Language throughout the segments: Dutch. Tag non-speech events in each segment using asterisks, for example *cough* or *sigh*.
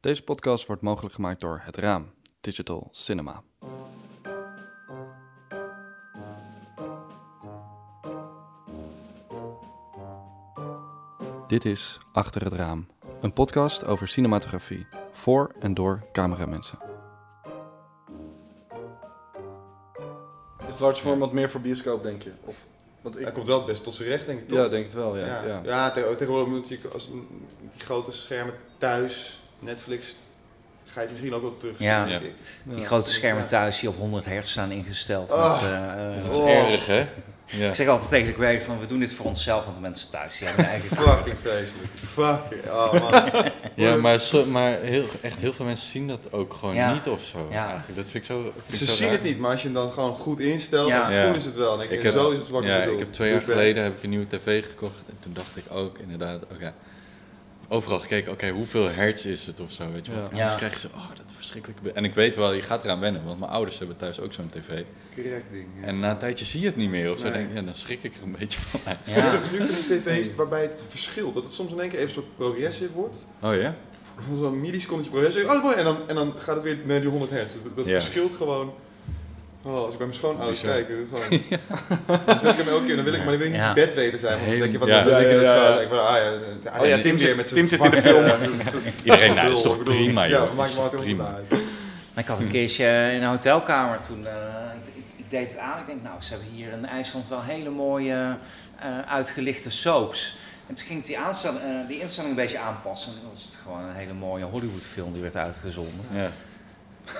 Deze podcast wordt mogelijk gemaakt door Het Raam, Digital Cinema. Dit is Achter het Raam, een podcast over cinematografie, voor en door cameramensen. Is large format meer voor bioscoop, denk je? Of, want Hij komt wel best tot zijn recht, denk ik toch? ja, denk het wel, ja. ja. ja. ja. te- tegenwoordig natuurlijk als die grote schermen thuis, Netflix, ga je het misschien ook wel terug. Ja. denk Ja. ik. Die grote schermen thuis die op 100 hertz staan ingesteld. Ah. met, eh, eh, Dat is Oh. erg, hè? Ja. *laughs* Ik zeg altijd tegen de creator van we doen dit voor onszelf, want de mensen thuis die hebben een eigen Fucking vreselijk. Fucking, oh man. *laughs* Ja, maar, so- maar heel, echt heel veel mensen zien dat ook gewoon Ja. niet of zo. Ja. Eigenlijk. Dat vind ik zo. vind ik Ze zo zien raar. het niet, maar als je hem dan gewoon goed instelt, Ja. dan Ja. voelen ze het wel. En ik, Ik heb, zo is het wat ik bedoel. ik heb twee jaar geleden heb ik een nieuwe tv gekocht en toen dacht ik ook inderdaad, oké. Overal gekeken, oké, hoeveel hertz is het of zo, weet je wel. Ja. Krijg je zo, oh, dat verschrikkelijk. En ik weet wel, je gaat eraan wennen, want mijn ouders hebben thuis ook zo'n tv. Correct ding. Ja. En na een tijdje zie je het niet meer of zo. Nee. Denk, ja, dan schrik ik er een beetje van. Ja. Dat is nu van die tv's waarbij het verschilt. Dat het soms in één keer even een soort progressive wordt. Oh ja? Zo'n millisecondje progressive. Oh, dat is mooi. En dan, en dan gaat het weer naar die 100 hertz. Dat, dat Ja. verschilt gewoon. Oh, als ik bij mijn schoonouders kijk, dan gewoon, *laughs* dan zeg ik hem elke keer, dan wil ik, maar dan wil ik niet Ja. bedweten zijn. Want dan denk je, wat Ja. dan denk je Ja, dat ja, ja. ik van, ah ja, ah, Oh ja, Tim zit- met zijn Tim zit in de film. Ja, *laughs* dat is- Iedereen, nou, dat is toch prima, Ja, joh. dat Dat maakt me altijd heel prima. ik had een keertje in een hotelkamer toen. eh, ik, deed het aan. Ik denk, nou, ze hebben hier in IJsland wel hele mooie eh, uitgelichte soaps. En toen ging ik die, aanstel- eh, die instelling een beetje aanpassen. En dan was het gewoon een hele mooie Hollywood-film die werd uitgezonden. Ja.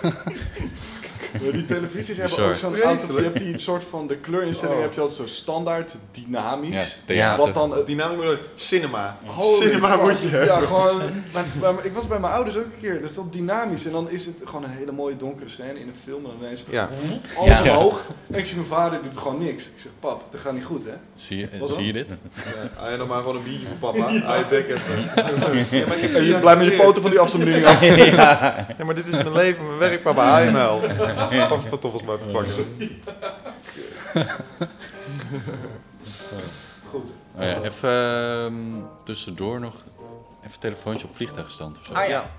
*laughs* Die televisies hebben ook zo'n auto. Je hebt die soort van de kleurinstelling Oh. heb je altijd zo standaard dynamisch. Ja. Wat dan moet cinema. Holy cinema fuck. moet je hebben. Ja, gewoon. Maar, maar ik was bij mijn ouders ook een keer. Dus dat dynamisch. En dan is het gewoon een hele mooie donkere scène in een film. En dan ineens Ja. woep, alles Ja. omhoog. En ik zie mijn vader doet gewoon niks. Ik zeg, pap, dat gaat niet goed, hè? Zie, je, zie je dit? Ja, ja, dan maar gewoon een biertje voor papa. *laughs* Ja. Je bek even. Ja, maar *laughs* je blijft met je poten van die afstandsbediening af. ja. Ja, maar dit is mijn leven, mijn werk, *laughs* papa. Hou je muil. Pak pantoffels maar even pakken. Goed. Oh ja, even ehm, tussendoor nog even een telefoontje op vliegtuigstand of zo. Ah ja.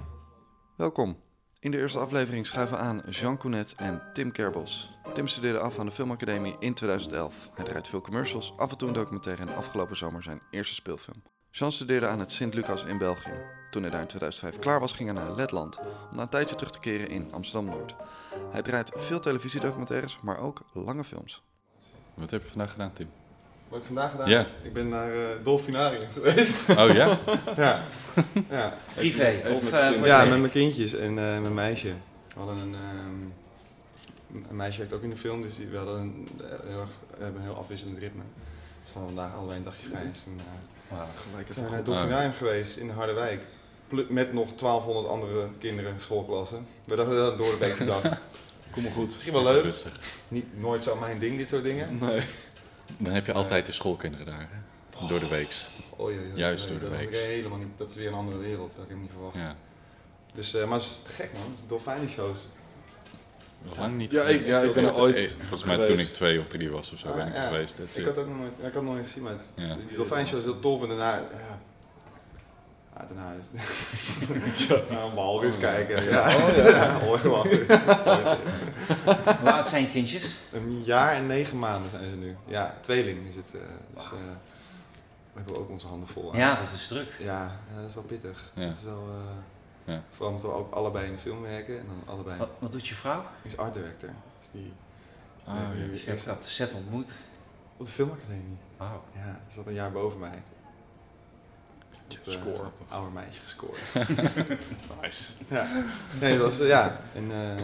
Welkom. In de eerste aflevering schuiven aan Jean Counet en Tim Kerbos. Tim studeerde af aan de Filmacademie in 2011. Hij draait veel commercials, af en toe een documentaire en afgelopen zomer zijn eerste speelfilm. Jean studeerde aan het Sint-Lucas in België. Toen hij daar in 2005 klaar was, ging hij naar Letland om na een tijdje terug te keren in Amsterdam-Noord. Hij draait veel televisiedocumentaires, maar ook lange films. Wat heb je vandaag gedaan, Tim? Wat heb ik vandaag gedaan? Ja. Ik ben naar eh Dolfinarium *laughs* geweest. Oh ja? *laughs* ja. ja. Privé. Of met eh, voor Ja, met mijn kindjes en eh, mijn meisje. We hadden een, ehm, een meisje werkt ook in de film, dus die, we hadden een, heel erg, we hebben een heel afwisselend ritme. Dus we hadden vandaag allebei een dagje vrij. Dus toen eh. Gelijk zijn we naar. Dolfinarium geweest in Harderwijk. Met nog 1200 andere kinderen, schoolklassen. We dachten dat een door de weekse dag. *laughs* Kom maar goed. Misschien wel leuk. Rustig. Niet, nooit zo mijn ding, dit soort dingen. Nee. Dan heb je altijd de schoolkinderen daar, hè? Door de weeks. Oei, oei, oei. Juist Nee, door de dat had week. ik helemaal niet. Dat is weer een andere wereld. Dat had ik helemaal niet verwacht. Ja. Dus, eh, maar het is te gek man. Dolfijnen-shows. Nog lang niet Ja, ik, ja, ik ben er ooit. Eh, Volgens mij geweest. toen ik twee of drie was of zo Ah, ben ik ja. geweest. Ik had ook nog nooit, ik had nog nooit gezien, maar ja. die dolfijnshow is heel tof. En daarna, ja, ja daarna is het naar een walvis kijken. *laughs* Ja, oh, ja. *laughs* Hoe oud zijn je kindjes? Een jaar en negen maanden zijn ze nu. Ja, tweeling is het. eh, dus eh, we hebben ook onze handen vol. aan. Ja, dat is druk. Ja, ja, dat is wel pittig. Dat is wel, eh, Ja. Vooral omdat we ook allebei in de film werken. En dan allebei. Wat, wat doet je vrouw? Die is art director. Dus die Ah, Je hebt op de set ontmoet. op de filmacademie. Wauw. Ja, ze zat een jaar boven mij. Eh, score. oude meisje gescoord. *laughs* Nice. ja. Nee, dat was, eh, ja. En, eh, eh,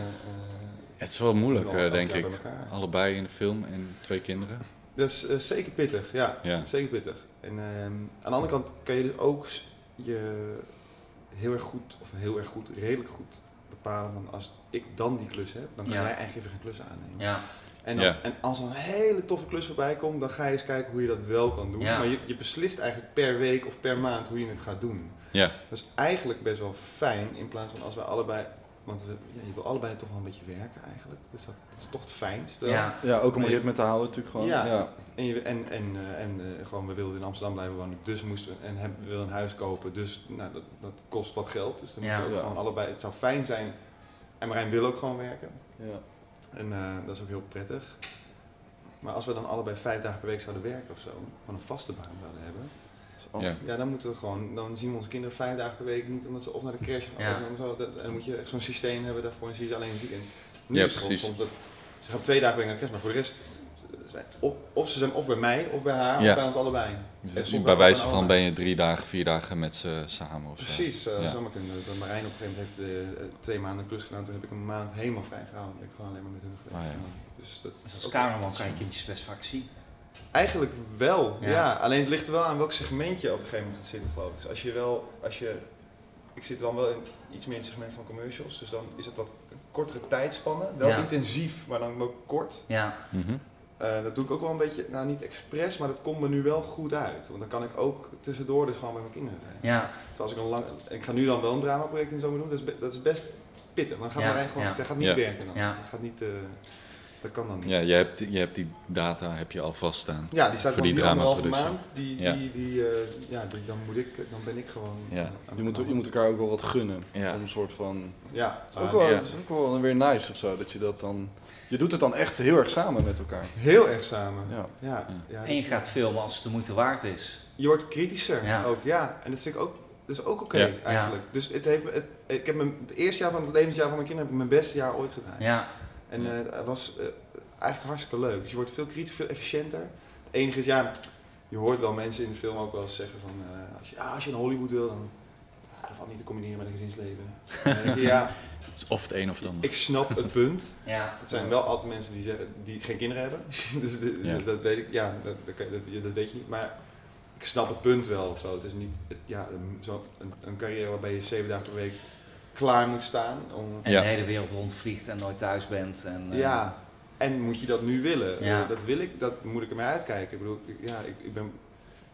Het is wel moeilijk, eh, denk ik. Allebei in de film en twee kinderen. Dat is eh, zeker pittig, ja. Ja. Dat is zeker pittig. En ehm, aan de andere kant kan je dus ook je heel erg goed, of heel erg goed, redelijk goed bepalen van als ik dan die klus heb, dan kan Ja. jij eigenlijk even geen klus aannemen. Ja. En, dan, Ja. en als er een hele toffe klus voorbij komt, dan ga je eens kijken hoe je dat wel kan doen. Ja. Maar je, je beslist eigenlijk per week of per maand hoe je het gaat doen. Ja, Dat is eigenlijk best wel fijn in plaats van als wij allebei Want we, ja, je wil allebei toch wel een beetje werken eigenlijk. Dus dat, dat is toch het fijnst. wel. Ja, Ja, ook om ritme te houden natuurlijk gewoon. Ja. Ja. En, je, en, en, eh, en eh, gewoon, we wilden in Amsterdam blijven wonen, dus moesten we, en hebben, we wilden een huis kopen, dus nou, dat, dat kost wat geld. Dus dan Ja. moet je ook Ja. gewoon allebei, het zou fijn zijn, en Marijn wil ook gewoon werken. Ja. En eh, dat is ook heel prettig. Maar als we dan allebei vijf dagen per week zouden werken of zo, gewoon een vaste baan zouden hebben. Ja. ja, dan moeten we gewoon, dan zien we onze kinderen vijf dagen per week niet omdat ze of naar de crash gaan Ja. of zo. Dat, en dan moet je echt zo'n systeem hebben daarvoor en zie je ze alleen in het weekend. Nu Ja, is het gewoon precies. soms dat, ze gaan twee dagen per week naar de crash, maar voor de rest, of, of ze zijn of bij mij of bij haar Ja. of bij ons allebei. Dus bij wijze van allebei. ben je drie dagen, vier dagen met ze samen of zo. Precies, eh Ja. zou maar kunnen. Dat Marijn op een gegeven moment heeft eh, twee maanden een klus gedaan. Toen heb ik een maand helemaal vrij gehouden. Ben ik gewoon alleen maar met hun geweest. Ah, ja. Dus dat dus als cameraman kan je kindjes best vaak zien. Eigenlijk wel, Ja. ja. Alleen het ligt er wel aan welk segment je op een gegeven moment gaat zitten, geloof ik. Dus als je wel, als je, ik zit dan wel in, iets meer in het segment van commercials, dus dan is het wat kortere tijdspannen. Wel Ja. intensief, maar dan ook kort. Ja, Mhm. Eh, dat doe ik ook wel een beetje, nou niet expres, maar dat komt me nu wel goed uit. Want dan kan ik ook tussendoor dus gewoon bij mijn kinderen zijn. ja, Terwijl als ik een lang, ik ga nu dan wel een dramaproject in zomer doen, dat is, be- dat is best pittig. Dan gaat Ja, Marijn gewoon, ja. zij gaat niet Ja. werken dan. Ja. Gaat niet, eh, dat kan dan niet. Ja, je hebt, je hebt die data heb je al vaststaan. Ja, die staat Voor die die anderhalve maand. Die, Ja. die, die, eh, ja, die, dan, moet ik, dan ben ik gewoon. Ja. eh, aan Je, moet, je moet elkaar ook wel wat gunnen. Ja. Om een soort van... Ja, Het is ook ah, wel, ja. is ook wel weer nice of zo, dat je dat dan... Je doet het dan echt heel erg samen met elkaar. heel erg samen. Ja. Ja. Ja, en je dus gaat filmen als het de moeite waard is. je wordt kritischer Ja. ook. Ja, en dat vind ik ook, dat is ook oké Ja. eigenlijk. Dus het heeft, me- het, ik heb mijn, het eerste jaar van het levensjaar van mijn kinderen heb ik mijn beste jaar ooit gedaan. Ja, En eh, het was eh, eigenlijk hartstikke leuk. Dus je wordt veel kritischer, veel efficiënter. Het enige is, ja, je hoort wel mensen in de film ook wel eens zeggen van, eh, als, je, ja, als je in Hollywood wil, dan ja, dat valt niet te combineren met een gezinsleven. Je, ja, *laughs* Het is of het een of het ander. ik snap het punt. *laughs* ja. Het zijn wel altijd mensen die, zeggen, die geen kinderen hebben. *laughs* dus de- Ja. dat weet ik, ja, dat, dat, dat, dat weet je niet. Maar ik snap het punt wel of zo. Het is niet, het- ja, een, zo, een, een carrière waarbij je zeven dagen per week klaar moet staan. Om, En Ja. de hele wereld rondvliegt en nooit thuis bent. En, eh, Ja, en moet je dat nu willen? Ja. Eh, dat wil ik, dat moet ik ermee uitkijken. Ik bedoel, ik- ja, ik, ik, ben,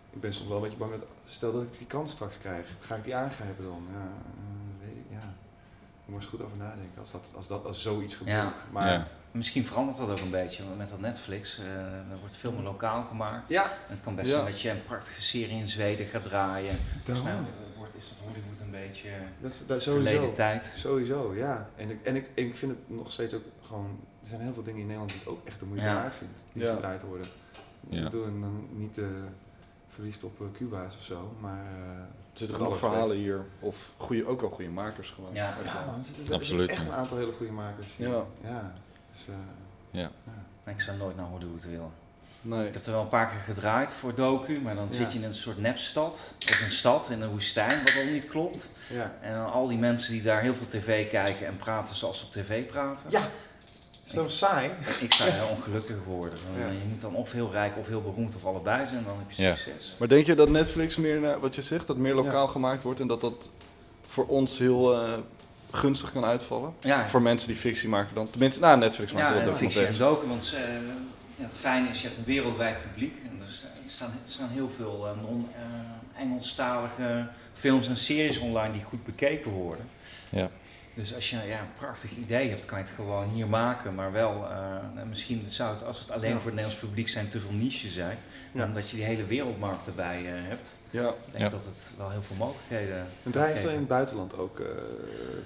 ik ben soms wel een beetje bang dat, stel dat ik die kans straks krijg, ga ik die aangrijpen dan? Ja, eh, weet ik, ja. Ik moet eens goed over nadenken als, dat, als, dat, als zoiets gebeurt. Ja. Maar Ja. Misschien verandert dat ook een beetje met dat Netflix. eh er wordt veel meer lokaal gemaakt. ja, En het kan best Ja. zijn dat je een prachtige serie in Zweden gaat draaien. Eh, wordt, is dat Hollywood een beetje dat, is- dat is verleden sowieso. tijd. Sowieso, ja. En ik, en, ik, en ik vind het nog steeds ook gewoon... Er zijn heel veel dingen in Nederland die ik ook echt de moeite Ja. waard vind. Die Ja. gedraaid worden. Ja. Ik bedoel, en dan niet eh, verliefd op eh, Cuba's of zo, maar... eh, Er zitten genoeg verhalen hier. Of goede, ook wel goede makers gewoon. Ja. Ja, man, er zitten Absoluut, echt een aantal hele goede makers. hier. Ja. Ja. Dus, eh, Ja. Maar ik zou nooit naar Hollywood willen. Nee. Ik heb er wel een paar keer gedraaid voor docu, maar dan Ja. zit je in een soort nepstad. Of een stad in een woestijn, wat al niet klopt. ja. En dan al die mensen die daar heel veel tv kijken en praten zoals ze op tv praten. Ja. Is dat wel saai? Ik zou heel ongelukkig worden. Ja. Je moet dan of heel rijk of heel beroemd of allebei zijn, dan heb je Ja. succes. Maar denk je dat Netflix meer, naar, wat je zegt, dat meer lokaal gemaakt wordt en dat dat voor ons heel eh, gunstig kan uitvallen? Ja, Voor mensen die fictie maken dan. Tenminste, nou, Netflix maakt ja wel en fictie en docu, want eh, ja, het fijne is, je hebt een wereldwijd publiek. En er staan, er staan, heel veel eh, non-Engelstalige films en series online die goed bekeken worden. Ja. Dus als je ja, een prachtig idee hebt, kan je het gewoon hier maken. Maar wel, eh, misschien zou het, als het alleen Ja. voor het Nederlands publiek zijn, te veel niche zijn. Ja. Omdat je die hele wereldmarkt erbij eh, hebt. Ja. Ik denk Ja. dat het wel heel veel mogelijkheden En draai je veel in het buitenland ook, eh,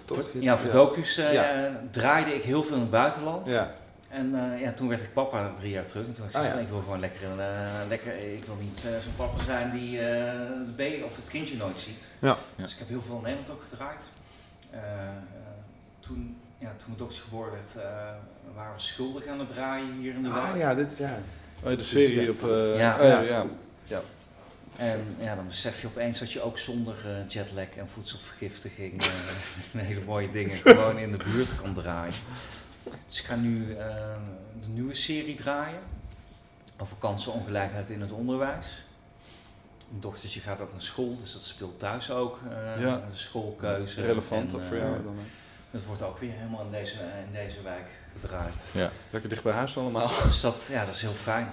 toch? Ja, voor docus eh, Ja. draaide ik heel veel in het buitenland. Ja. En eh, ja, toen werd ik papa drie jaar terug. En toen had ik Ah, ja. ik wil gewoon lekker, een, eh, lekker ik wil niet eh, zo'n papa zijn die eh, de baby of het kindje nooit ziet. Ja. Ja. Dus ik heb heel veel in Nederland ook gedraaid. Eh, eh, toen, ja, toen mijn dochter geboren werd, eh, waren we schuldig aan het draaien hier in de Ah wijk. ja, dit, ja. Oh, de serie op... eh, Ja. oh, ja. Ja. ja. En ja, dan besef je opeens dat je ook zonder eh, jetlag en voedselvergiftiging eh, *laughs* hele mooie dingen *laughs* gewoon in de buurt kan draaien. Dus ik ga nu eh, de nieuwe serie draaien over kansenongelijkheid in het onderwijs. Mijn dochtertje gaat ook naar school, dus dat speelt thuis ook. eh, Ja. De schoolkeuze. Relevant En, voor eh, jou dan. hè? Het wordt ook weer helemaal in deze, in deze wijk gedraaid. Lekker dicht bij huis allemaal. *laughs* Dus dat, ja, dat is heel fijn.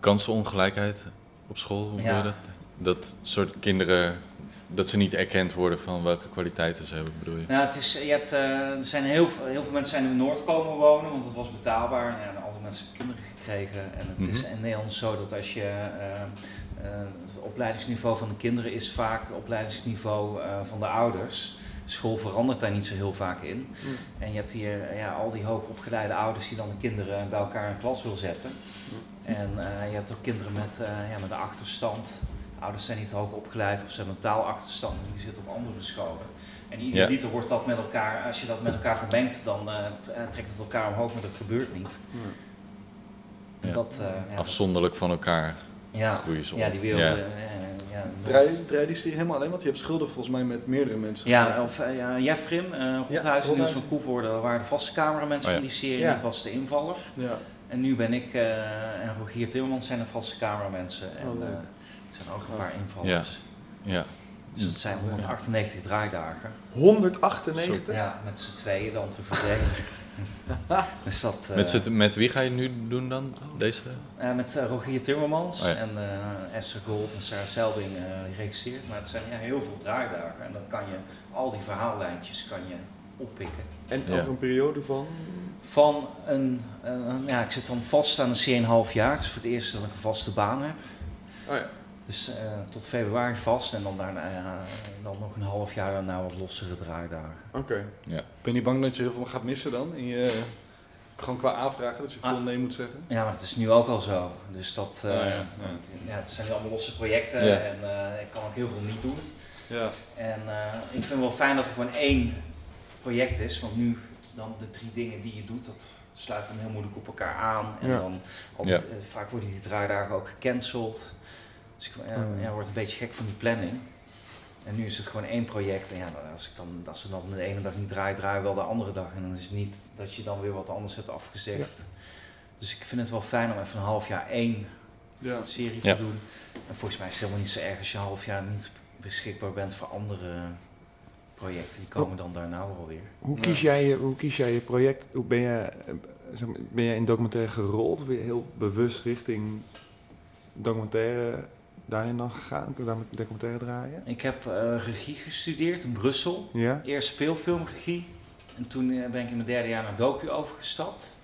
Kansenongelijkheid op school, hoe Ja. je dat? Dat soort kinderen dat ze niet erkend worden van welke kwaliteiten ze hebben, bedoel je? Nou, het is, je hebt, eh, er zijn heel, veel- heel veel mensen zijn in Noord komen wonen, want het was betaalbaar. Ja, en altijd mensen hebben kinderen gekregen. En het is Mhm. in Nederland zo dat als je eh, eh, het opleidingsniveau van de kinderen is vaak het opleidingsniveau eh, van de ouders. School verandert daar niet zo heel vaak in. En je hebt hier ja, al die hoogopgeleide ouders die dan de kinderen bij elkaar in klas wil zetten. En eh, je hebt ook kinderen met, eh, ja, met een achterstand. Ouders zijn niet hoog opgeleid of ze hebben een taalachterstand en die zitten op andere scholen. En ieder Ja. liter wordt dat met elkaar, als je dat met elkaar vermengt, dan eh, eh, trekt het elkaar omhoog, maar dat gebeurt niet. Ja. Dat, eh, ja, dat- Afzonderlijk van elkaar ja, groeien ze op. ja, die wereld. Ja. ja, Draai, die helemaal alleen, want je hebt schuldig volgens mij met meerdere mensen. Ja, of uh, ja, Jeffrim, uh, Rothuizen, Ja, van Koevoorde waren de vaste cameramensen Oh ja. van die serie. Ja. Ik was de invaller. ja. En nu ben ik eh, en Rogier Timmermans zijn de vaste cameramensen. En Oh, leuk. eh, er zijn ook een paar invallers. Ja. Dus dat zijn 198 draaidagen. 198? Ja, met z'n tweeën dan te verdelen. *laughs* dus dat, eh, Met, met wie ga je het nu doen dan, deze? eh, met Rogier Timmermans Oh ja. en eh, Esther Gold en Sarah Selbing eh, die regisseert. Maar het zijn ja, heel veel draaidagen. En dan kan je al die verhaallijntjes kan je oppikken. En Ja. over een periode van... Van een, een- ja, ik zit dan vast aan een C1,5 jaar. Het is voor het eerst dat ik een vaste baan heb. Oh ja. Dus eh, tot februari vast en dan, daarna, ja, dan nog een half jaar daarna wat lossere draaidagen. Oké. Ben je niet bang dat je heel veel gaat missen dan? In je, gewoon qua aanvragen, dat je veel Ah. nee moet zeggen? Ja, maar het is nu ook al zo. Dus dat, eh, Oh, ja. Ja. ja, het zijn allemaal losse projecten Ja. en eh, ik kan ook heel veel niet doen. Ja. En eh, ik vind het wel fijn dat er gewoon één project is, want nu dan de drie dingen die je doet, dat sluit dan heel moeilijk op elkaar aan. En Ja. dan altijd, eh, vaak worden die draaidagen ook gecanceld. Dus ik ja, Hmm. ja, word een beetje gek van die planning. En nu is het gewoon één project. En ja, dan- als, ik dan, als ze dan de ene dag niet draaien, draaien we wel de andere dag. En dan is het niet dat je dan weer wat anders hebt afgezegd. Dus ik vind het wel fijn om even een half jaar één Ja. serie te Ja. doen. En volgens mij is het helemaal niet zo erg als je een half jaar niet beschikbaar bent voor andere projecten. Die komen dan daarna wel weer. Hoe kies, jij je, hoe kies jij je project? Hoe ben je, zeg maar, ben je in documentaire gerold? Ben je heel bewust richting documentaire daarin dan gegaan? Kun je daar met documentaire draaien? Ik heb eh, regie gestudeerd in Brussel. Ja? Eerst speelfilmregie. En toen eh, ben ik in mijn derde jaar naar docu overgestapt.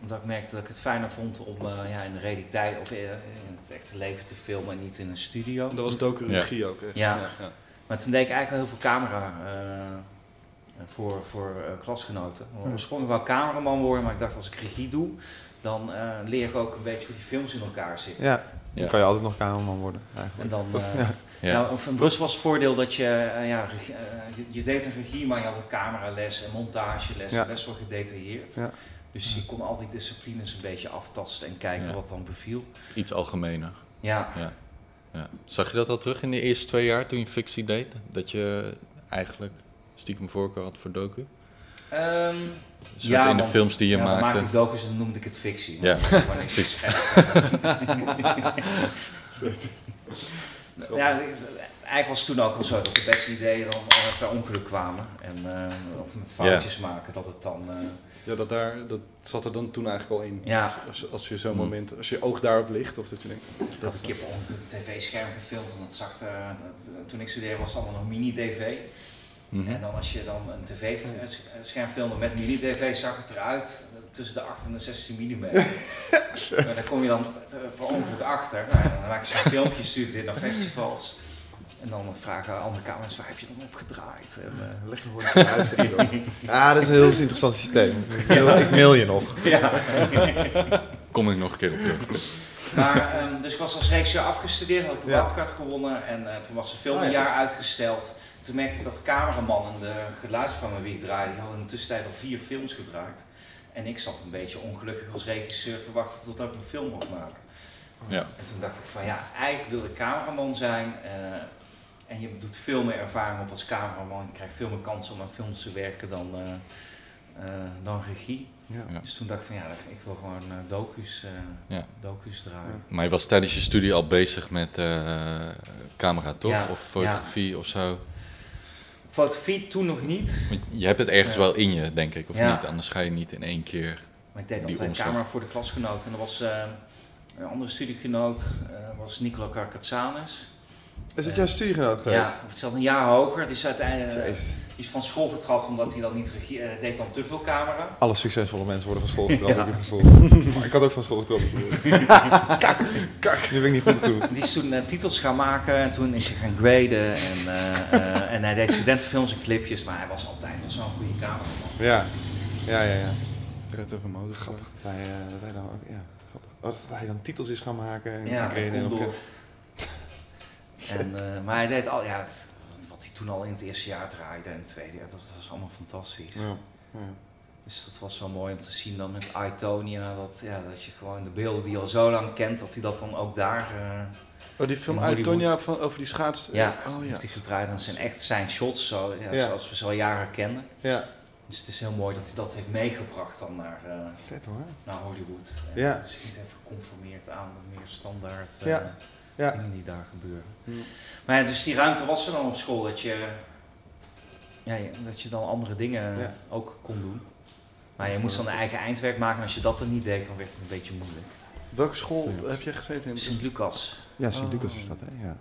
Omdat ik merkte dat ik het fijner vond om eh, ja, in de realiteit of in het echte leven te filmen en niet in een studio. Dat was docu regie ook echt. Ja. ja. Maar toen deed ik eigenlijk al heel veel camera eh, voor, voor eh, klasgenoten. Oorspronkelijk wou ik cameraman worden, maar ik dacht als ik regie doe, dan eh, leer ik ook een beetje hoe die films in elkaar zitten. Ja. Dan Ja. kan je altijd nog cameraman worden, En eigenlijk. dan, Toch? eh, *laughs* Ja. Nou, van Brussel was het voordeel dat je, eh, ja, regie- eh, je, je deed een regie, maar je had een camerales en montageles, Ja. best wel gedetailleerd. Ja. Dus je kon al die disciplines een beetje aftasten en kijken Ja. wat dan beviel. Iets algemener. Ja, Ja. Zag je dat al terug in de eerste twee jaar toen je fictie deed? Dat je eigenlijk stiekem voorkeur had voor docu? Ehm, ja, in de want- films die je ja, maakte. maakte ik docus en dan noemde ik het fictie. Ja. *laughs* niks *laughs* ja, eigenlijk was het toen ook wel zo dat de beste ideeën dan eh, per ongeluk kwamen. En, eh, of met foutjes maken, dat het dan... eh, Ja, dat, daar, dat zat er dan toen eigenlijk al in. Ja. Als, als je zo'n Hmm. moment, als je oog daarop ligt, of dat je denkt, Ik had een keer ongeluk een tv-scherm gefilmd en dat zag er, dat, toen ik studeerde was het allemaal nog mini-dv. Mhm. En dan als je dan een tv-scherm filmde met mini-dv zag het eruit tussen de 8 en de 16 mm. *laughs* maar daar kom je dan per ongeluk achter. Nou, dan maak je zo'n filmpje, stuurt dit naar festivals. En dan vragen andere kamers, waar heb je dan op gedraaid? En, eh, Leg nog een uitzending door. *laughs* Ja, dat is een heel interessant systeem. Ik mail, ik mail je nog. *laughs* ja. Kom ik nog een keer op terug. Maar, ehm, dus ik was als regisseur afgestudeerd, had ik de Ja. wildcard gewonnen en eh, toen was de film Ah, een ja. jaar uitgesteld. Toen merkte ik dat de cameraman en de geluidsvanger wie ik draaide, die hadden in de tussentijd al vier films gedraaid. En ik zat een beetje ongelukkig als regisseur te wachten tot ik een film mocht maken. Ja. En toen dacht ik van ja, eigenlijk wil ik cameraman zijn. eh, en je doet veel meer ervaring op als cameraman. Je krijgt veel meer kansen om aan films te werken dan, eh, eh, dan regie. Ja. Ja. Dus toen dacht ik van ja, ik wil gewoon eh, docu's, eh, Ja. docu's draaien. Maar je was tijdens je studie al bezig met eh, camera, toch? Ja, Of fotografie of zo? Fotografie toen nog niet. Want je hebt het ergens Ja. wel in je, denk ik, of Ja. niet? Anders ga je niet in één keer... Maar ik deed altijd omslag. camera voor de klasgenoot. En er was eh, een andere studiegenoot, eh was Nicola Carcatsanes. Is het jouw studiegenoot Ja, geweest? of het zat een jaar hoger. Die is uiteindelijk eh, Jezus. is van school getrapt omdat hij dan niet eh, deed dan te veel camera. Alle succesvolle mensen worden van school getrapt, Ja. heb ik het gevoel. *laughs* ik had ook van school getrapt. *laughs* kak, kak. Nu ben ik niet goed genoeg. Die is toen eh, titels gaan maken en toen is hij gaan graden. En, eh, eh, en hij deed studentenfilms en clipjes, maar hij was altijd al zo'n goede cameraman. Ja, ja, ja. ja. Over motor. Grappig dat hij, eh, dat hij dan ook, ja, grappig. Oh, dat hij dan titels is gaan maken. En Ja, en op-. En, eh, maar hij deed al, ja, het- wat hij toen al in het eerste jaar draaide en het tweede jaar, dat was allemaal fantastisch. Ja, ja. Dus dat was wel mooi om te zien dan met Itonia, dat, ja, dat je gewoon de beelden die je al zo lang kent, dat hij dat dan ook daar eh, Oh, die film. Tonya van over die schaats. ja, Oh ja. heeft hij gedraaid. En dat zijn echt zijn shots, zo, ja, Ja. zoals we ze al jaren kennen. ja, Dus het is heel mooi dat hij dat heeft meegebracht dan naar, eh, vet hoor. naar Hollywood. En Ja. Dat zich niet heeft geconformeerd aan de meer standaard eh, Ja. Ja. dingen die daar gebeuren. Hm. Maar ja, dus die ruimte was er dan op school dat je, ja, je- dat je dan andere dingen Ja. ook kon doen. Maar je moest dan een eigen eindwerk maken en als je dat er niet deed, dan werd het een beetje moeilijk. Welke school heb jij gezeten in? Sint-Lucas. Ja, Oh. Sint-Lucas is dat, hè? Ja.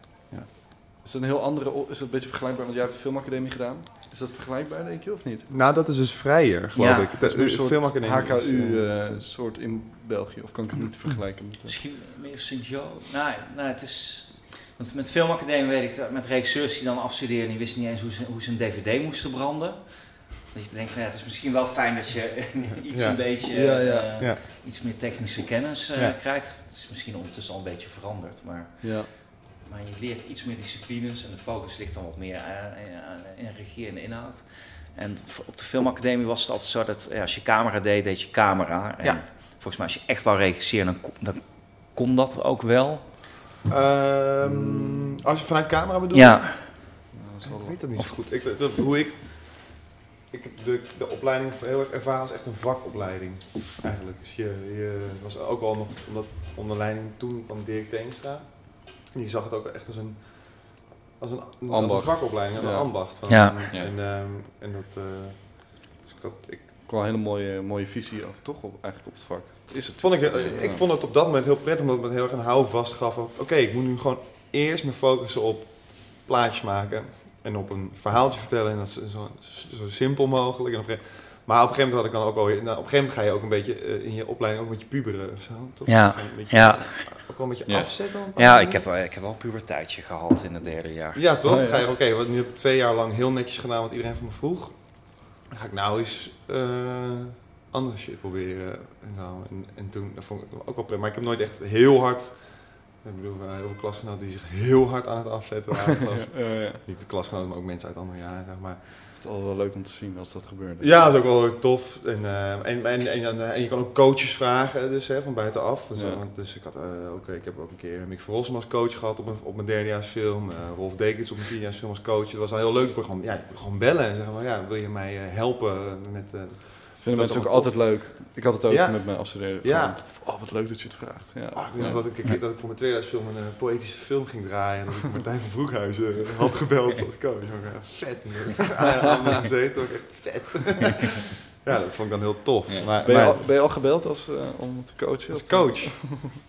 Is dat een heel andere, is dat een beetje vergelijkbaar? Want jij hebt de filmacademie gedaan. Is dat vergelijkbaar, denk je, of niet? Nou, dat is dus vrijer, geloof Ja. ik. Dat is meer een soort filmacademie is, HKU eh, eh, soort in België. Of kan ik het niet vergelijken met... eh, Misschien meer Sint-Jo. Nee, nee, het is... Want met filmacademie weet ik dat met regisseurs die dan afstuderen, die wisten niet eens hoe ze, hoe ze een dvd moesten branden. Dat je denkt van ja, het is misschien wel fijn dat je *laughs* iets Ja. een beetje, Ja, ja. eh, Ja. iets meer technische kennis eh, Ja. krijgt. Het is misschien ondertussen al een beetje veranderd, maar, ja. Maar je leert iets meer disciplines en de focus ligt dan wat meer in, in regie en inhoud. En op de filmacademie was het altijd zo dat ja, als je camera deed, deed je camera. En Ja. volgens mij als je echt wou regisseren, dan, kon- dan kon dat ook wel. Ehm, als je vanuit camera bedoelt? Ja, Nou, Ik weet dat niet zo goed. Ik, dat- hoe ik... Ik heb de, de opleiding heel erg ervaren als echt een vakopleiding. Eigenlijk. Dus je, je was ook al nog omdat onder leiding toen van Dirk Teenstra. En die zag het ook echt als een, als een, als een vakopleiding, als Ja. een ambacht. Van, Ja. En, Ja. ehm, en dat... eh, dus ik had, ik, Wel een hele mooie, mooie visie ook, toch? Op, eigenlijk op het vak. Het is het. vond ik, ik vond het op dat moment heel prettig, omdat het me heel erg een houvast gaf. Oké, ik moet nu gewoon eerst me focussen op plaatjes maken en op een verhaaltje vertellen. En dat is zo, zo simpel mogelijk. En op een gegeven, maar op een gegeven moment had ik dan ook weer- Nou, op een gegeven moment ga je ook een beetje eh, in je opleiding ook een beetje puberen of zo. Toch? Ja. Je beetje, Ja. Ook wel een beetje Ja. afzetten. een ja ik, heb, ik heb wel een puberteitje gehad in het derde jaar. Ja, toch? Oh, ja. ga je, oké, wat nu heb ik twee jaar lang heel netjes gedaan wat iedereen van me vroeg. Dan ga ik nou eens eh, andere shit proberen en zo. En, en toen, dat vond ik ook wel prettig. Maar ik heb nooit echt heel hard, ik bedoel, eh, heel veel klasgenoten die zich heel hard aan het afzetten waren. *laughs* Ja. Niet de klasgenoten, maar ook mensen uit andere jaren, zeg maar. Is altijd wel leuk om te zien als dat gebeurt. Ja, dat is ook wel tof. En, eh, en, en, en, en, je kan ook coaches vragen, dus hè, van buitenaf. Dus, Ja. dus ik, had, ook, ik heb ook een keer Mick Verrossum als coach gehad op mijn, op mijn derdejaarsfilm. eh Rolf Dekens op mijn vierdejaarsfilm als coach. Dat was dan heel leuk. Ik kon gewoon, ja, ik kon gewoon bellen en zeggen van, ja, wil je mij helpen met... Vinden Dat mensen is ook altijd leuk. Ik had het ook Ja. met mijn afstuderen. Ja. Gewoon, Oh, wat leuk dat je het vraagt. Ja. ah, ik weet nog dat ik, een keer- dat ik voor mijn tweeduizend film een eh, poëtische film ging draaien. En dat ik Martijn van Broekhuizen eh, had *laughs* gebeld als coach. Ja, vet. En dan gezeten, ook echt vet. *laughs* ja, dat vond ik dan heel tof. Ja. Maar, Ben, je maar- al, ben je al gebeld als, eh, om te coachen? Als coach? *laughs*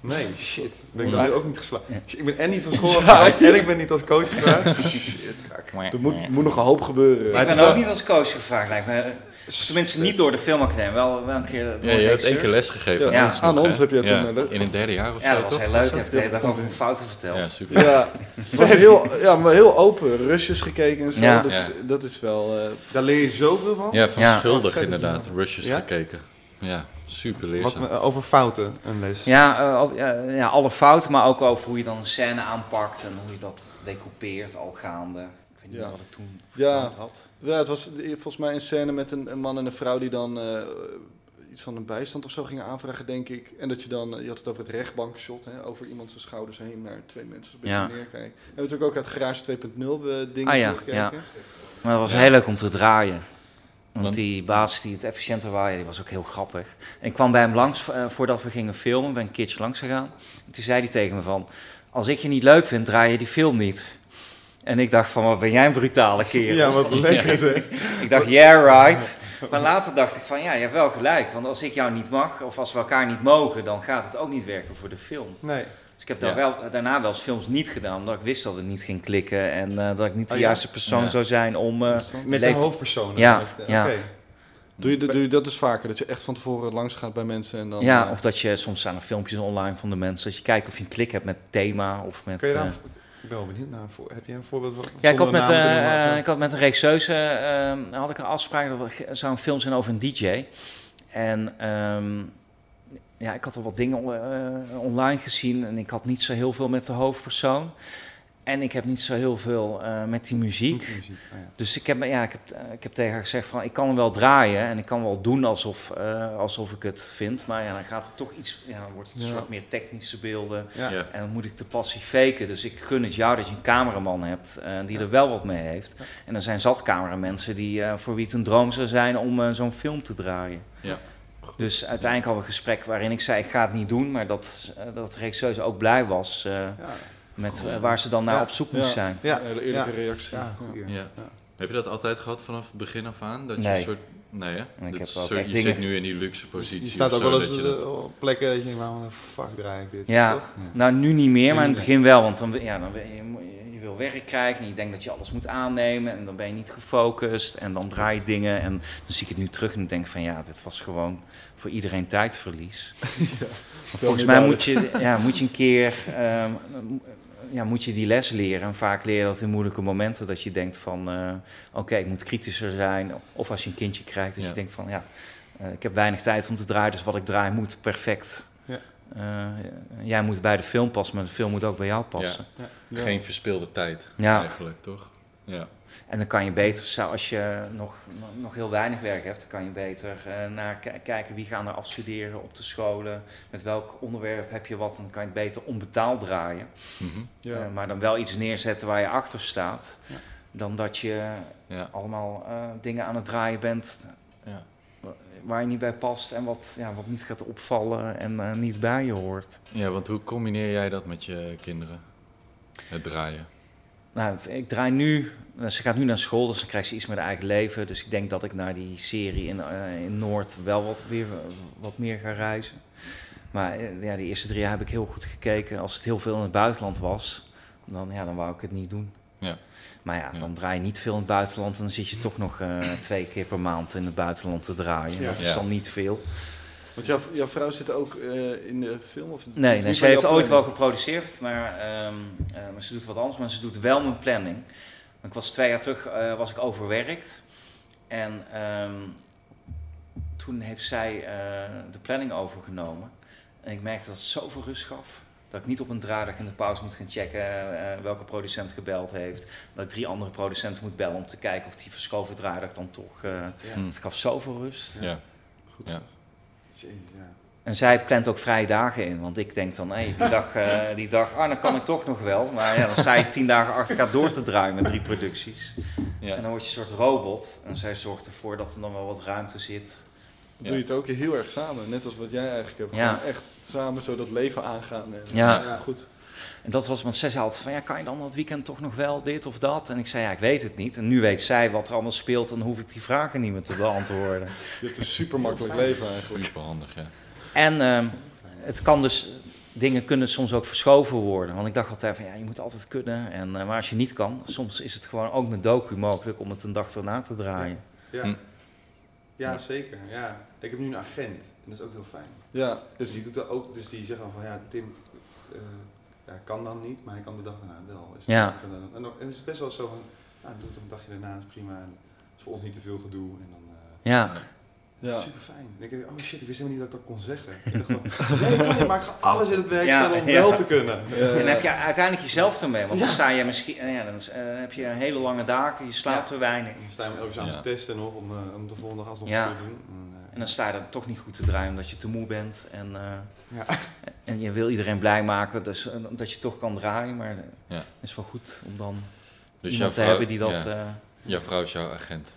Nee, shit. Ben ik dan nu ook niet geslaagd. Ja. Ik ben en niet van school en ik ben niet als coach gevraagd. Shit, kak. Er moet, moet nog een hoop gebeuren. Maar ik ben ook wel- niet als coach gevraagd, lijkt me. Tenminste, niet door de filmacademie, wel, wel een keer door Ja, je hebt één keer les gegeven Ja, aan ons. aan nog, ons hè? heb je Ja, toen, eh, In het derde jaar of Ja, zo, dat was toch? heel leuk. Ik dat heb de hele dag over mijn fouten verteld. Ja, super. Ja, *laughs* het was heel, ja, maar heel open. Rushes gekeken en zo. Ja. Dat, is, Ja. dat is wel... eh, Daar leer je zoveel van. Ja, van Ja. schuldig inderdaad. Rushes Ja? gekeken. Ja, super Wat, leerzaam. over fouten, een les. Ja, eh, over- ja, ja, alle fouten, maar ook over hoe je dan een scène aanpakt en hoe je dat decoupeert al gaande. Ik weet niet Ja. wat ik toen Ja. had. ja, het was volgens mij een scène met een, een man en een vrouw die dan eh, iets van een bijstand of zo gingen aanvragen, denk ik. En dat je dan, eh, je had het over het rechtbankshot, hè, over iemand zijn schouders heen naar twee mensen een beetje Ja. neerkijken. En we hebben natuurlijk ook uit Garage 2.0 be- dingen Ah, ja, ja. Maar het was Ja. heel leuk om te draaien. Want die baas die het efficiënter was, ja, die was ook heel grappig. En ik kwam bij hem langs eh, voordat we gingen filmen, ben een keertje langs gegaan. En toen zei hij tegen me van, als ik je niet leuk vind, draai je die film niet. En ik dacht van, wat ben jij een brutale kerel. Ja, wat lekker zeg. Ik dacht, yeah, right. Maar later dacht ik van, ja, je hebt wel gelijk. Want als ik jou niet mag, of als we elkaar niet mogen, dan gaat het ook niet werken voor de film. Nee. Dus ik heb daar Ja. wel, daarna wel eens films niet gedaan, omdat ik wist dat het niet ging klikken en eh, dat ik niet de Oh, ja? juiste persoon Ja. zou zijn om... eh, Met de hoofdpersoon. Ja, Oké. ja. Doe je, doe je dat dus vaker? Dat je echt van tevoren langs gaat bij mensen en dan... ja, eh, of dat je soms staan er filmpjes online van de mensen, dat je kijkt of je een klik hebt met thema of met... Kun je eh, ik ben wel benieuwd naar. voor- Heb je een voorbeeld? van- Ja, ik had, met, noemen, eh, ik had met een regisseuse eh, had ik een afspraak dat er zou een film zijn over een DJ. En ehm, ja, ik had al wat dingen online gezien en ik had niet zo heel veel met de hoofdpersoon. En ik heb niet zo heel veel eh, met die muziek. Oh ja. Dus ik heb, ja, ik, heb, eh, ik heb tegen haar gezegd van ik kan hem wel draaien en ik kan wel doen alsof, eh, alsof ik het vind. Maar ja, dan gaat het toch iets, ja, dan wordt het een Ja. soort meer technische beelden. Ja. Ja. En dan moet ik te passief faken. Dus ik gun het jou dat je een cameraman hebt eh, die er wel wat mee heeft. En er zijn zat cameramensen die, eh, voor wie het een droom zou zijn om eh, zo'n film te draaien. Ja. Dus uiteindelijk hadden we een gesprek waarin ik zei ik ga het niet doen. Maar dat, dat de regisseuse ook blij was eh, Ja, met eh, waar ze dan naar Ja. op zoek moest zijn. ja. Een hele eerlijke reactie. Ja, goeie. Ja. Ja. Heb je dat altijd gehad vanaf het begin af aan? Dat je een soort... Nee, hè? Ik Dat heb is ook soort- echt je dingen- zit nu in die luxe positie. Je staat ook zo, wel eens dat je dat- eh, op plekken dat je denkt, waarom de fuck draai ik dit? Ja. Toch? Nou, nu niet meer, maar in het begin wel. Want dan, ja, dan je, je wil werk krijgen en je denkt dat je alles moet aannemen. En dan ben je niet gefocust en dan draai je dingen. En dan zie ik het nu terug en ik denk van ja, dit was gewoon voor iedereen tijdverlies. *laughs* Volgens mij moet je, ja, moet je een keer ehm, ja, moet je die les leren. En vaak leer je dat in moeilijke momenten. Dat je denkt van eh, oké, ik moet kritischer zijn. Of als je een kindje krijgt, dat Ja. je denkt van ja, eh, ik heb weinig tijd om te draaien. Dus wat ik draai moet perfect. Ja. Eh, jij moet bij de film passen, maar de film moet ook bij jou passen. Ja. Geen verspilde tijd, Ja. eigenlijk, toch? Ja. En dan kan je beter, zou- als je nog, nog heel weinig werk hebt, dan kan je beter eh, naar ki- kijken wie gaan er afstuderen op de scholen. Met welk onderwerp heb je wat, dan kan je het beter onbetaald draaien. Mhm. Ja. Eh, maar dan wel iets neerzetten waar je achter staat. Ja. Dan dat je Ja. allemaal eh, dingen aan het draaien bent Ja. waar je niet bij past en wat, ja, wat niet gaat opvallen en eh, niet bij je hoort. ja, want hoe combineer jij dat met je kinderen? Het draaien. Nou, ik draai nu. Ze gaat nu naar school, dus dan krijgt ze iets met haar eigen leven. Dus ik denk dat ik naar die serie in, eh, in Noord wel wat, weer, wat meer ga reizen. Maar eh, ja, de eerste drie jaar heb ik heel goed gekeken. Als het heel veel in het buitenland was, dan, ja, dan wou ik het niet doen. Ja. Maar ja, Ja. dan draai je niet veel in het buitenland. En dan zit je toch nog eh, twee keer per maand in het buitenland te draaien. Ja. Dat is Ja. dan niet veel. Want jouw, jouw vrouw zit ook eh, in de film? Of Nee, nee ze heeft ooit wel geproduceerd, maar, ehm, eh, maar ze doet wat anders. Maar ze doet wel mijn planning. Want Ik was twee jaar terug eh, was ik overwerkt. En ehm, toen heeft zij eh, de planning overgenomen. En ik merkte dat het zoveel rust gaf. Dat ik niet op een draaidag in de pauze moet gaan checken eh, welke producent gebeld heeft. Dat ik drie andere producenten moet bellen om te kijken of die verschoven draaidag dan toch... Ja. Het gaf zoveel rust. Ja. Goed. Ja. Jezus, ja. En zij plant ook vrije dagen in. Want ik denk dan, hé, die dag, eh, die dag, ah, dan kan ik toch nog wel. Maar ja, dan je tien dagen achter elkaar door te draaien met drie producties. Ja. En dan word je een soort robot. En zij zorgt ervoor dat er dan wel wat ruimte zit. Dan doe je het ook heel erg samen. Net als wat jij eigenlijk hebt. Ja. Echt samen zo dat leven aangaan. En, Ja. ja, goed. En dat was, want zij zei altijd van, ja, kan je dan dat weekend toch nog wel dit of dat? En ik zei, ja, ik weet het niet. En nu weet zij wat er allemaal speelt. En dan hoef ik die vragen niet meer te beantwoorden. *laughs* Je hebt een super makkelijk leven eigenlijk. Super handig, ja. En ehm, het kan dus, dingen kunnen soms ook verschoven worden. Want ik dacht altijd van, ja, je moet altijd kunnen. En, eh, maar als je niet kan, soms is het gewoon ook met docu mogelijk om het een dag erna te draaien. Ja. Hm. ja, zeker. Ja. Ik heb nu een agent en dat is ook heel fijn. Ja, Dus die doet dat ook, dus die zegt dan van ja, Tim eh, ja, kan dan niet, maar hij kan de dag daarna wel. Dus Ja. dan- dan- en, dan- en het is best wel zo van, nou, doe het een dagje daarna, is prima. En is voor ons niet te veel gedoe. En dan, eh, Ja, ja. Super fijn. Ik denk, oh shit, ik wist helemaal niet dat ik dat kon zeggen. Ik dacht gewoon, nee, ik kan maar ik ga alles in het werk Ja, stellen om ja. wel te kunnen. Ja. en dan heb je uiteindelijk jezelf ermee. Want dan sta je misschien, eh, ja, dan eh, heb je hele lange dagen, je slaapt te weinig. Dan sta je hem elke avond Ja. te testen nog om, eh, om de volgende dag alsnog Ja. te kunnen doen. En, eh, dan sta je dan toch niet goed te draaien omdat je te moe bent. En, eh, Ja. *laughs* en je wil iedereen blij maken, dus eh, dat je toch kan draaien. Maar het Ja. is wel goed om dan Dus iemand te vrouw, hebben die dat... ja, eh, jouw vrouw is jouw agent.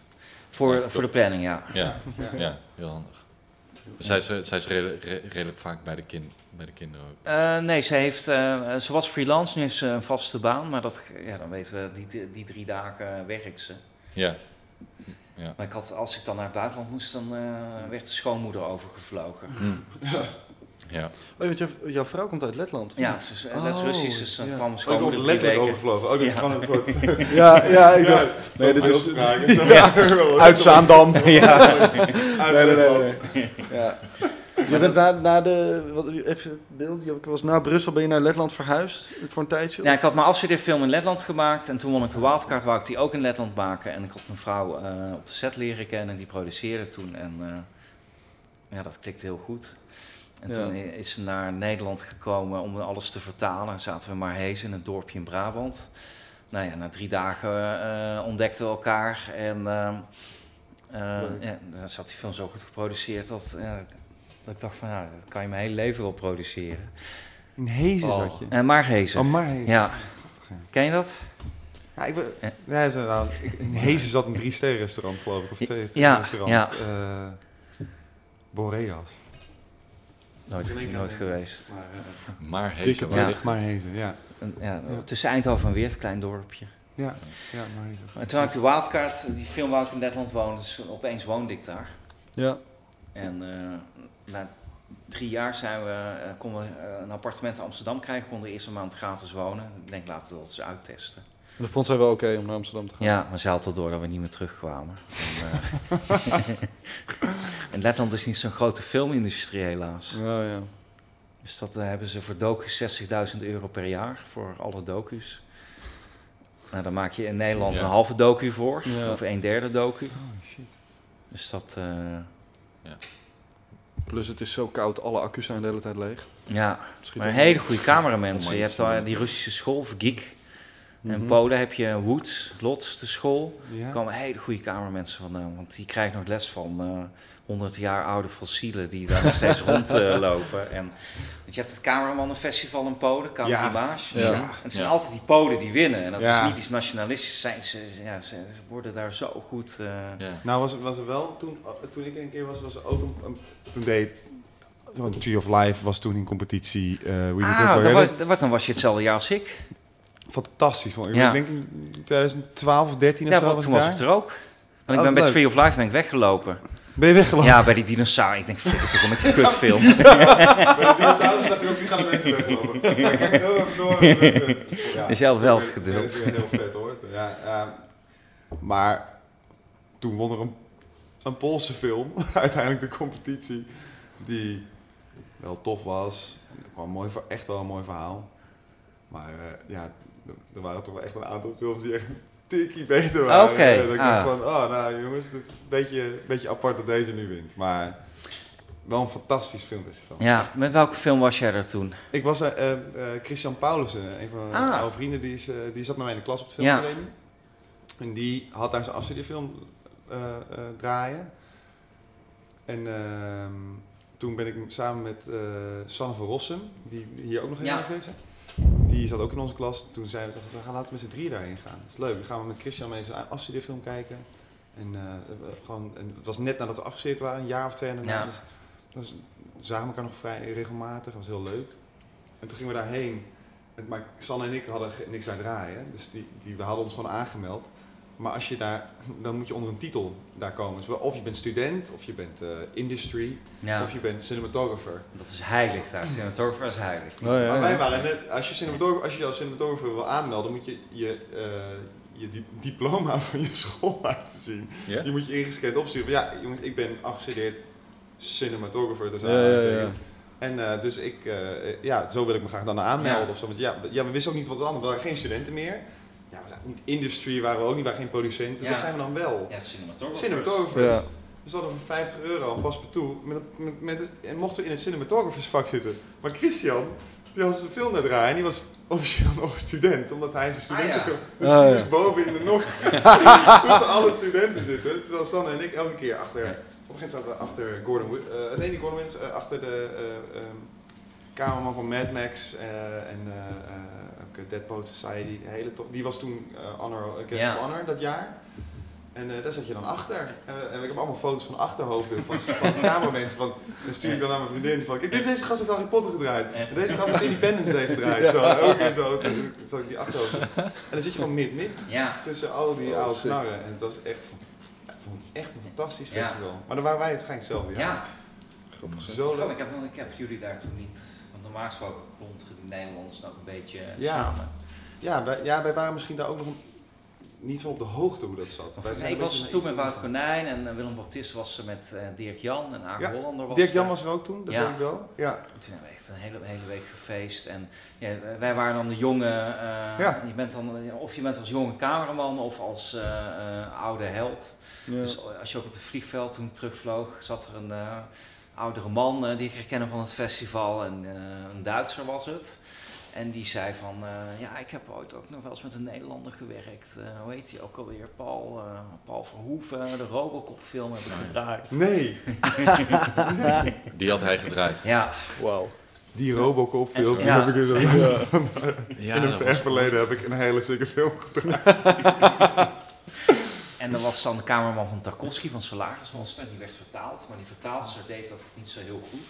voor, Ja, voor de planning, ja. *laughs* Ja, ja. heel handig. Zij is, zij is redelijk, re- redelijk vaak bij de, kin, bij de kinderen ook. Eh, nee, ze, heeft, eh, ze was freelance, nu heeft ze een vaste baan. Maar dat, ja, dan weten we, die, die drie dagen werkt ze. Ja, Maar ik had, als ik dan naar het buitenland moest, dan eh, werd de schoonmoeder overgevlogen. Hm. Ja. Oh, want jouw, jouw vrouw komt uit Letland? Ja, ze is uh, Russisch, dus dan ja. kwam Oh, de drie letterlijk weken. overgevlogen. Oh, Ja. gewoon een soort... *laughs* *laughs* Ja, ja, ik Ja, dacht... Nee, dit is... *laughs* Ja. Uit Zaandam. Ja. Uit Letland. nee. Ja. Je bent na, na de... Wat, even beeld. Je was na Brussel ben je naar Letland verhuisd voor een tijdje? Ja, ik had mijn afstudeerfilm in Letland gemaakt en toen won ik de wildcard, wou ik die ook in Letland maken. En ik had mijn vrouw eh, op de set leren kennen en die produceerde toen. En eh, ja, dat klikte heel goed. En Ja. toen is ze naar Nederland gekomen om alles te vertalen. Zaten we in Marhezen, een dorpje in Brabant. Nou ja, na drie dagen eh, ontdekten we elkaar. En Leuk. ja, dan zat die film zo goed geproduceerd dat, dat ik dacht van, ja, dat kan je mijn hele leven wel produceren. In Hezen Oh. zat je. En Marhezen. Oh, maar Hezen. Ja. Ken je dat? Ja, ik ben, Ja. nou, ik- in Hezen zat een drie sterren restaurant, geloof ik. Of twee sterren Ja, restaurant. ja. Eh, Boreas. Nooit, nooit geweest. Maar, eh, Maar Dikke Hezen, waar Ja. ligt maar Hezen, ja. Een- Ja. Tussen Eindhoven en Weert, een klein dorpje. Ja, ja maar Hezen. En toen had ik de wildcard, die film waar ik in Letland woonde, dus opeens woonde ik daar. Ja. En eh, na drie jaar zijn we, eh, konden we eh, een appartement in Amsterdam krijgen, konden we eerst een maand gratis wonen. Ik denk laten we dat eens uittesten. En dat vond zij wel oké om naar Amsterdam te gaan? Ja, maar ze had al door dat we niet meer terugkwamen. En, eh, *laughs* en Letland is niet zo'n grote filmindustrie helaas. Ja, ja. Dus dat eh, hebben ze voor docu's 60.000 euro per jaar voor alle docu's. Nou, dan maak je in Nederland Ja. een halve docu voor, Ja. of een derde docu. Oh, shit. Dus dat, eh, Plus het is zo koud, alle accu's zijn de hele tijd leeg. ja, Schiet maar hele goede cameramensen. Je hebt daar die Russische school, Geek. En in Mhm. Polen heb je Woods, Lots, de school. Ja. Er komen hele goede cameramensen vandaan. Want die krijgen nog les van eh 100 jaar oude fossielen die daar nog steeds *laughs* rondlopen. en want je hebt het Cameramannenfestival in Polen, Camera Ja. Ja. En het zijn Ja. altijd die Polen die winnen. En dat Ja. is niet iets nationalistisch. Zijn, ze, ja, ze worden daar zo goed. eh, Ja. Nou, was, was er wel, toen, toen ik een keer was, was er ook een, een- toen deed, zo'n Tree of Life was toen in competitie. eh Ah, dan, hebben. wa- dan was je hetzelfde jaar als ik. Fantastisch. Vond ik. Ja. ik denk in 2012 of 13 of Ja, zo want was toen was ik er ook. Want ik ben bij. Tree of Life ben ik weggelopen. Ben je weggelopen? Ja, bij die dinosaurus. Ik denk, flikker toch om met die *laughs* kutfilm. Bij de dinosaurus dacht ik ook, die gaan de mensen weglopen. Maar kijk heel even door. *laughs* Ja, had wel het dat is geduld. weer heel vet hoor. Ja, ja. Maar toen won er een, een Poolse film, *laughs* uiteindelijk de competitie, die wel tof was. Er kwam een mooi, echt wel een mooi verhaal. Maar eh, ja, er- waren toch wel echt een aantal films die echt een tikkie beter waren. Oké, Eh, dat ik ah. van, oh nou jongens, het is een beetje, beetje apart dat deze nu wint. Maar wel een fantastisch filmfestival. Ja, met welke film was jij er toen? Ik was eh, eh, eh, Christian Paulussen, een van mijn Ah. oude vrienden, die, is, die zat met mij in de klas op de Ja. filmacademie. En die had daar zijn afstudeerfilm eh, draaien. En ehm, toen ben ik samen met Sanne van Rossum, die hier ook nog in Ja. heeft. Die zat ook in onze klas. Toen zeiden we, we gaan laten we met z'n drieën daarheen gaan. Dat is leuk. Dan gaan we met Christian mee zijn afstudeerfilm kijken. En, eh, gewoon, en het was net nadat we afgestudeerd waren, een jaar of twee. Ja. Dus, dus we zagen elkaar nog vrij regelmatig. Dat was heel leuk. En toen gingen we daarheen. En, maar Sanne en ik hadden niks daar draaien. Dus die, die, we hadden ons gewoon aangemeld. Maar als je daar, dan moet je onder een titel daar komen. Dus wel- of je bent student, of je bent eh, industry, Ja, of je bent cinematographer. dat is heilig daar. Cinematographer is heilig. Oh, ja, Maar wij waren net, als je, cinematographer, als je als cinematographer wil aanmelden, moet je je, eh, je di- diploma *laughs* van je school laten zien. Die moet je ingescand opsturen. Van, ja, jongens, ik ben afgestudeerd cinematographer. Dat is Ja, ja, ja. aanhalingstekens. En eh, dus ik, eh, ja, zo wil ik me graag dan aanmelden Ja. of zo. Want ja, we- ja, we wisten ook niet wat we hadden. We waren geen studenten meer. Ja, we zijn niet industry, waren we ook niet, we waren geen producenten. Ja. Dat zijn we dan wel. Ja, cinematographer. Cinematographers. Ja. Dus we hadden voor 50 euro een paspartout. Met, met, met, en mochten we in het cinematographersvak zitten. Maar Christian, die had zijn film net draaien. En die was officieel nog een student. Omdat hij zijn studenten... Ah, ja. Dus Ah, die ja. moest boven in de nog *laughs* tussen alle studenten zitten. Terwijl Sanne en ik elke keer achter... Ja. Op een gegeven moment zaten we achter Gordon... Eh nee, niet Gordon Wins. eh, achter de eh, ehm, cameraman van Mad Max. eh, en eh, eh, ook eh, Dead Poet Society. Hele top. Die was toen eh, honor, Guest Ja. of Honor dat jaar. En eh, daar zat je dan achter. En, we- en ik heb allemaal foto's van achterhoofden van, *laughs* van cameramensen. Van, dan stuur ik dan aan mijn vriendin van, dit deze gast heeft Harry Potter gedraaid. En deze gast heeft Independence Day gedraaid. Zo, en ook weer zo. Toen zat ik die achterhoofden. En dan zit je gewoon mid-mid Ja, tussen al die Oh, oude sick. knarren. En het was echt, ja, ik vond het echt een fantastisch festival. Maar dan waren wij waarschijnlijk zelf, ja. Grappig. Zo leuk. ik, heb, want ik heb jullie daar toen niet. Normaal gesproken klonten die Nederlanders ook een beetje Ja. samen. Ja wij, ja, wij waren misschien daar ook nog niet van op de hoogte hoe dat zat. Wij zijn Nee, ik was toen met Wout Konijn en eh, Willem Baptist was er met eh, Dirk Jan en Ja, Hollander was Dirk Jan er. was er ook toen, dat Ja. weet ik wel. Ja. Toen hebben we echt een hele, hele week gefeest. En ja, wij waren dan de jonge. eh, Ja. je bent dan, of je bent als jonge cameraman of als eh, eh, oude held. Dus als je ook op het vliegveld toen terugvloog, zat er een eh, oudere man eh, die ik herkende van het festival. En eh, een Duitser was het. En die zei van, eh, ja, ik heb ooit ook nog wel eens met een Nederlander gewerkt. Eh, hoe heet die ook alweer? Paul, eh, Paul Verhoeven, de Robocop film heb ik gedraaid. *laughs* Nee, Die had hij gedraaid. Ja, Wauw. die Robocop film, die Ja. heb ik in, Ja. Ja, in een ver verleden heb ik een hele sikke film gedaan. *laughs* En er was dan de cameraman van Tarkovsky van Solaris Monster. Die werd vertaald, maar die vertaalster deed dat niet zo heel goed.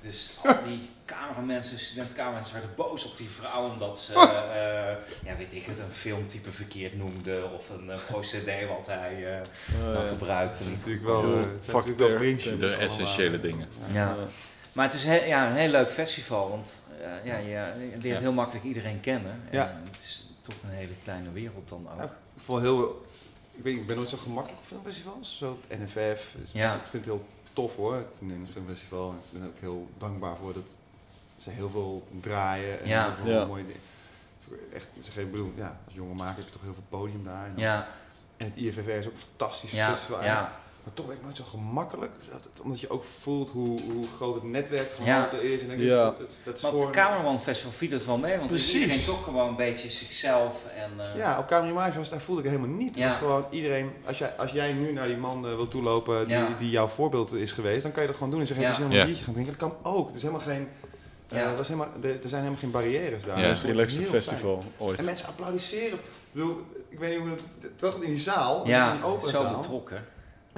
Dus al die cameramensen, studentcameramensen werden boos op die vrouw omdat ze, eh, ja weet ik het, een filmtype verkeerd noemde. Of een eh, procedé wat hij eh, dan gebruikte. natuurlijk wel, kon doen. het zijn Fuck natuurlijk wel there. prinsjes De essentiële dingen. Ja. Maar het is he- ja, een heel leuk festival, want eh, ja, je, leert Ja. heel makkelijk iedereen kennen. En Ja. het is toch een hele kleine wereld dan ook. Ja, heel, ik weet ik ben nooit zo gemakkelijk op filmfestivals. Zo het NFF, dus Ja. ik vind het heel tof hoor, het Nederlands Filmfestival. Ik ben ook heel dankbaar voor dat ze heel veel draaien en Ja. heel veel Ja. mooie dingen. Echt, ze geven, bedoel, ja, als jonge maker heb je toch heel veel podium daar. En, Ja, en het IFFR is ook een fantastisch ja, festival. ja. Maar toch ben ik nooit zo gemakkelijk, dat het- omdat je ook voelt hoe, hoe groot het netwerkgehalte is. En denk Ja. dat, dat is Maar voor... het Cameraman Festival viel het wel mee, want Precies. iedereen toch gewoon een beetje zichzelf en... eh, Ja, op Kamer Image was daar voelde ik het helemaal niet. Ja. Het is gewoon iedereen, als jij, als jij nu naar die man eh, wil toelopen die, Ja. die jouw voorbeeld is geweest, dan kan je dat gewoon doen en zeggen, Ja. heb je zin om een Ja. biertje gaan drinken? Dat kan ook. Het is helemaal geen, eh, Ja. dat is helemaal, er, zijn helemaal geen barrières daar. Ja. Dat Dat is het leukste fijn. festival ooit. En mensen applaudisseren. Ik bedoel, ik weet niet hoe het, toch in die zaal, het is ja, een open zo zaal. betrokken.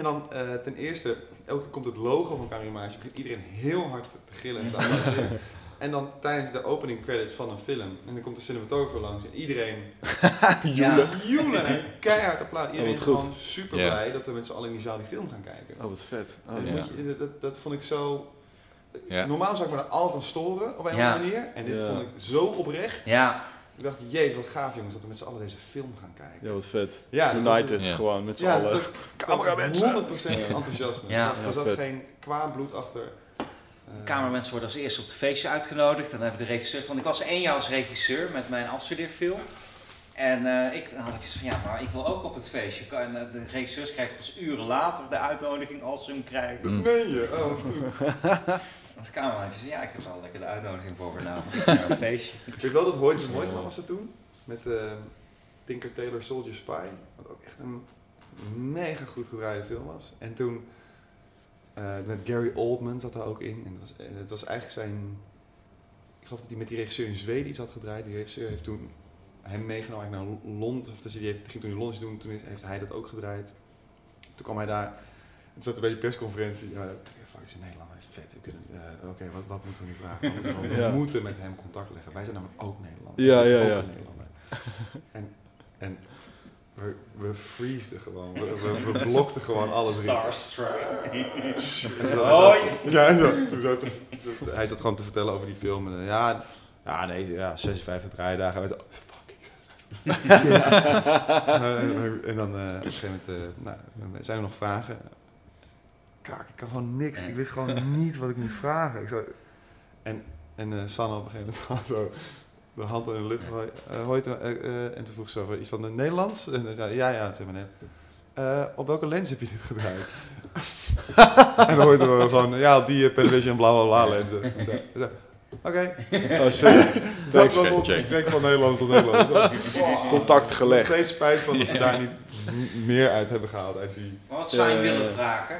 En dan eh, ten eerste, elke keer komt het logo van Kamer Image, begint iedereen heel hard te gillen en te. *laughs* En dan tijdens de opening credits van een film, en dan komt de cinematographer langs en iedereen *laughs* joelen en keihard applaus. Iedereen wat is gewoon super blij dat we met z'n allen in die zaal die film gaan kijken. Oh, wat vet. Oh, ja. je- dat, dat, vond ik zo... Ja. Normaal zou ik me daar altijd aan storen op een Ja. of andere manier. En dit Ja. vond ik zo oprecht. Ja, Ik dacht, jezus wat gaaf jongens dat we met z'n allen deze film gaan kijken. Ja, wat vet. Ja, United, Ja. gewoon met z'n Ja, allen. *laughs* Cameramensen. 100% enthousiasme. Ja. Er zat- Ja, er zat vet. geen kwaad bloed achter. Eh, cameramensen worden als eerste op de feestje uitgenodigd. Dan hebben de regisseurs, want ik was één jaar als regisseur met mijn afstudeerfilm. En eh, ik, had ik zoiets van, ja, maar ik wil ook op het feestje. En eh, de regisseurs krijgen pas uren later de uitnodiging als ze hem krijgen. Dat meen je? Oh, goed. *laughs* Als cameraman zei, ja, ik heb wel lekker de uitnodiging voor vanavond *laughs* een feestje. Ik weet wel dat Hoyt van Hoytema was er toen. Met eh, Tinker Tailor Soldier Spy. Wat ook echt een mega goed gedraaide film was. En toen eh, met Gary Oldman zat daar ook in. En het was, en het was eigenlijk zijn... Ik geloof dat hij met die regisseur in Zweden iets had gedraaid. Die regisseur heeft toen hem meegenomen naar Londen. Of dus die heeft, ging toen in Londen doen. Toen heeft hij dat ook gedraaid. Toen kwam hij daar... Toen zat er bij die persconferentie. Ja, fuck, het is een Nederlander, het is vet. We kunnen, eh, Oké, wat, wat moeten we nu vragen? We moeten, gewoon- we *laughs* Ja. moeten met hem contact leggen. Wij zijn namelijk ook Nederlander. Ja, ja, ook ja. Nederlander. En, en we, we freezeden gewoon. We, we, we blokten gewoon alles in. Starstruck. *laughs* En Hoi. Ja, en zo, toen zo te- zo- hij zat gewoon te vertellen over die film. En, eh, ja, ja, nee, ja, 56 draaidagen. Wij zo, fucking 56. en, en dan eh, op een gegeven moment, eh, nou, zijn er nog vragen? Kak, ik kan gewoon niks. Ik wist gewoon *laughs* niet wat ik moet vragen. Ik zo, en en eh, Sanne op een gegeven moment *laughs* zo de hand in de lucht. Hoi, eh, eh, en toen vroeg ze over iets van het Nederlands. En dan zei ja, ja, zeg maar nee. Eh, op welke lens heb je dit gedraaid? *laughs* en dan hoorden we gewoon, ja, op die uh, Panavision bla bla bla lenzen. Oké, Oh, shit. dat Thanks, was ons gesprek van Nederland tot Nederland. Wow. Contact Nog gelegd. steeds spijt van dat we daar niet meer uit hebben gehaald uit die... Wat zou je willen vragen?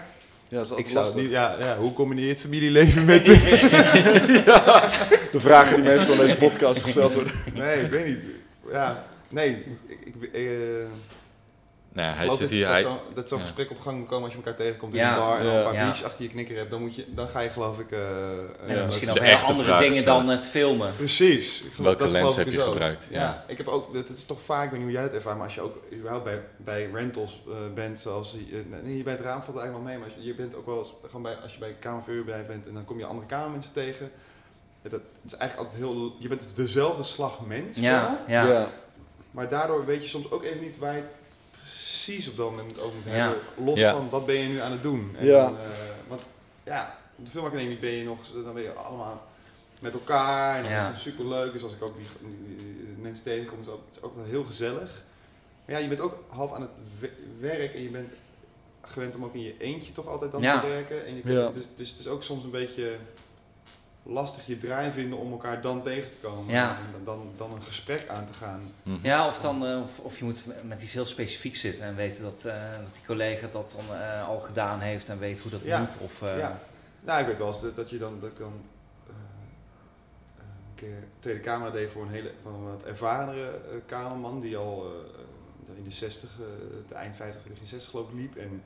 Ja, dat is Ik altijd lastig. niet, ja, ja, hoe combineer je het familieleven met... *laughs* De vragen die meestal in deze podcast gesteld worden. nee, ik weet niet. Ja, nee, ik, ik, eh, Nee, Nou hij zit dat, hier... dat Hij, zo'n dat zo'n ja. gesprek op gang moet komen als je elkaar tegenkomt in Ja. een bar en dan een paar Ja. biertjes achter je knikker hebt. Dan, moet je, dan ga je geloof ik... eh, eh, misschien over hele andere dingen stellen. dan het filmen. Precies. Ik geloof- Welke dat lens geloof heb ik je dus ook. gebruikt? Ja. Ja. ik heb ook, dat is toch vaak, ik weet niet hoe jij dat ervaart, maar als je ook überhaupt bij, bij rentals eh, bent, zoals, eh, nee, hier bij het raam valt het eigenlijk wel mee, maar als je, je bent ook wel eens, gewoon bij, als je bij kamerverhuurbedrijf bent en dan kom je andere kamermensen tegen, dat, is eigenlijk altijd heel, je bent dezelfde slag mens Ja, wel, ja. ja. maar daardoor weet je soms ook even niet waar je precies op dat moment over moet Ja. hebben, los Ja. van wat ben je nu aan het doen. En Ja. dan, eh, want ja, op de filmacademie ben je nog, dan ben je allemaal met elkaar en dat Ja. is super leuk. Dus als ik ook die, die- die mensen tegenkom, is ook, het is ook wel heel gezellig. Maar ja, je bent ook half aan het we- werk en je bent gewend om ook in je eentje toch altijd dan Ja. te werken. En je Ja. dus, dus het is ook soms een beetje lastig je draai vinden om elkaar dan tegen te komen. Ja. En dan, dan een gesprek aan te gaan. Mhm. Ja, of, dan, eh, of, of je moet met iets heel specifieks zitten en weten dat, eh, dat die collega dat dan eh, al gedaan heeft en weet hoe dat Ja. moet. Of, eh, Ja. Nou, ik weet wel eens dat, je dan, dat ik dan eh, eh, een keer tweede camera deed voor een hele van een wat ervarene eh, cameraman die al eh, in de 60, eh, de eind 50, begin 60 geloof ik liep en,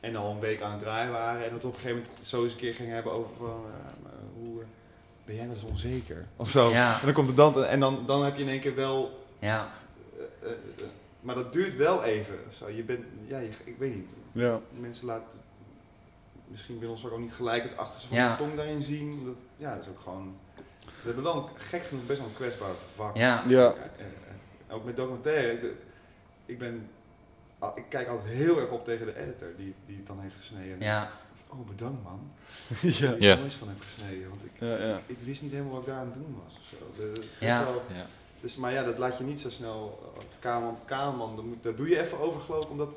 en al een week aan het draaien waren en dat op een gegeven moment zo eens een keer ging hebben over van eh, maar hoe eh, ben jij eens onzeker of zo. Ja. En dan komt het dan en dan, dan heb je in één keer wel, ja, eh, eh, eh, maar dat duurt wel even. Zo, je bent, ja, je, ik weet niet. Ja. Mensen laten misschien willen ons ook niet gelijk het achterste van Ja. de tong daarin zien. Dat, ja, dat is ook gewoon. We hebben wel een, gek genoeg best wel een kwetsbaar vak. ja, Ja. En, en ook met documentaire. Ik ben, ik, ben, ik kijk altijd heel erg op tegen de editor die, die het dan heeft gesneden. ja, Oh, bedankt man. *laughs* ja. Ik Ja. er nooit van heb gesneden. Want ik, Ja, ja. ik wist niet helemaal wat ik daar aan het doen was of zo. Dat is best Ja. wel- Ja. dus, maar ja, dat laat je niet zo snel op kamerman tot kamerman. Dat, moet, dat doe je even overgelopen om, dat,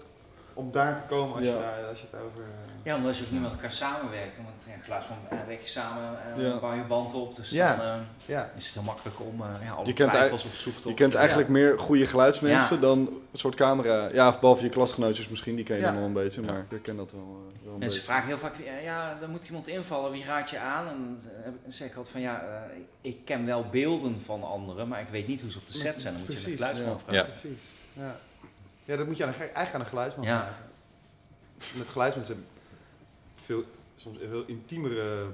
om daar te komen als, Ja. je, daar, als je het over... eh, ja, omdat je ook niet met elkaar samenwerkt. Want ja, geluidsman uh, werk je samen, eh Ja. bouw je band op. Dus Ja. dan eh, ja. is het heel makkelijk om eh ja, alle Je kent twijfels of zoektocht. Je kent eigenlijk meer goede geluidsmensen Ja. dan een soort camera. Ja, behalve je klasgenootjes misschien, die ken je Ja. dan wel een beetje. Ja. Maar ik ken dat wel, eh, wel een Mensen vragen heel vaak, ja, er moet iemand invallen, wie raad je aan? En dan zeg ik altijd van, ja, eh, ik, ik ken wel beelden van anderen, maar ik weet niet hoe ze op de set zijn. Dan moet je een geluidsman ja. vragen. Ja. Precies. Ja. Ja, dat moet je aan een, eigenlijk aan een geluidsman Ja. vragen. Met geluidsmensen heb je veel, soms een veel intiemere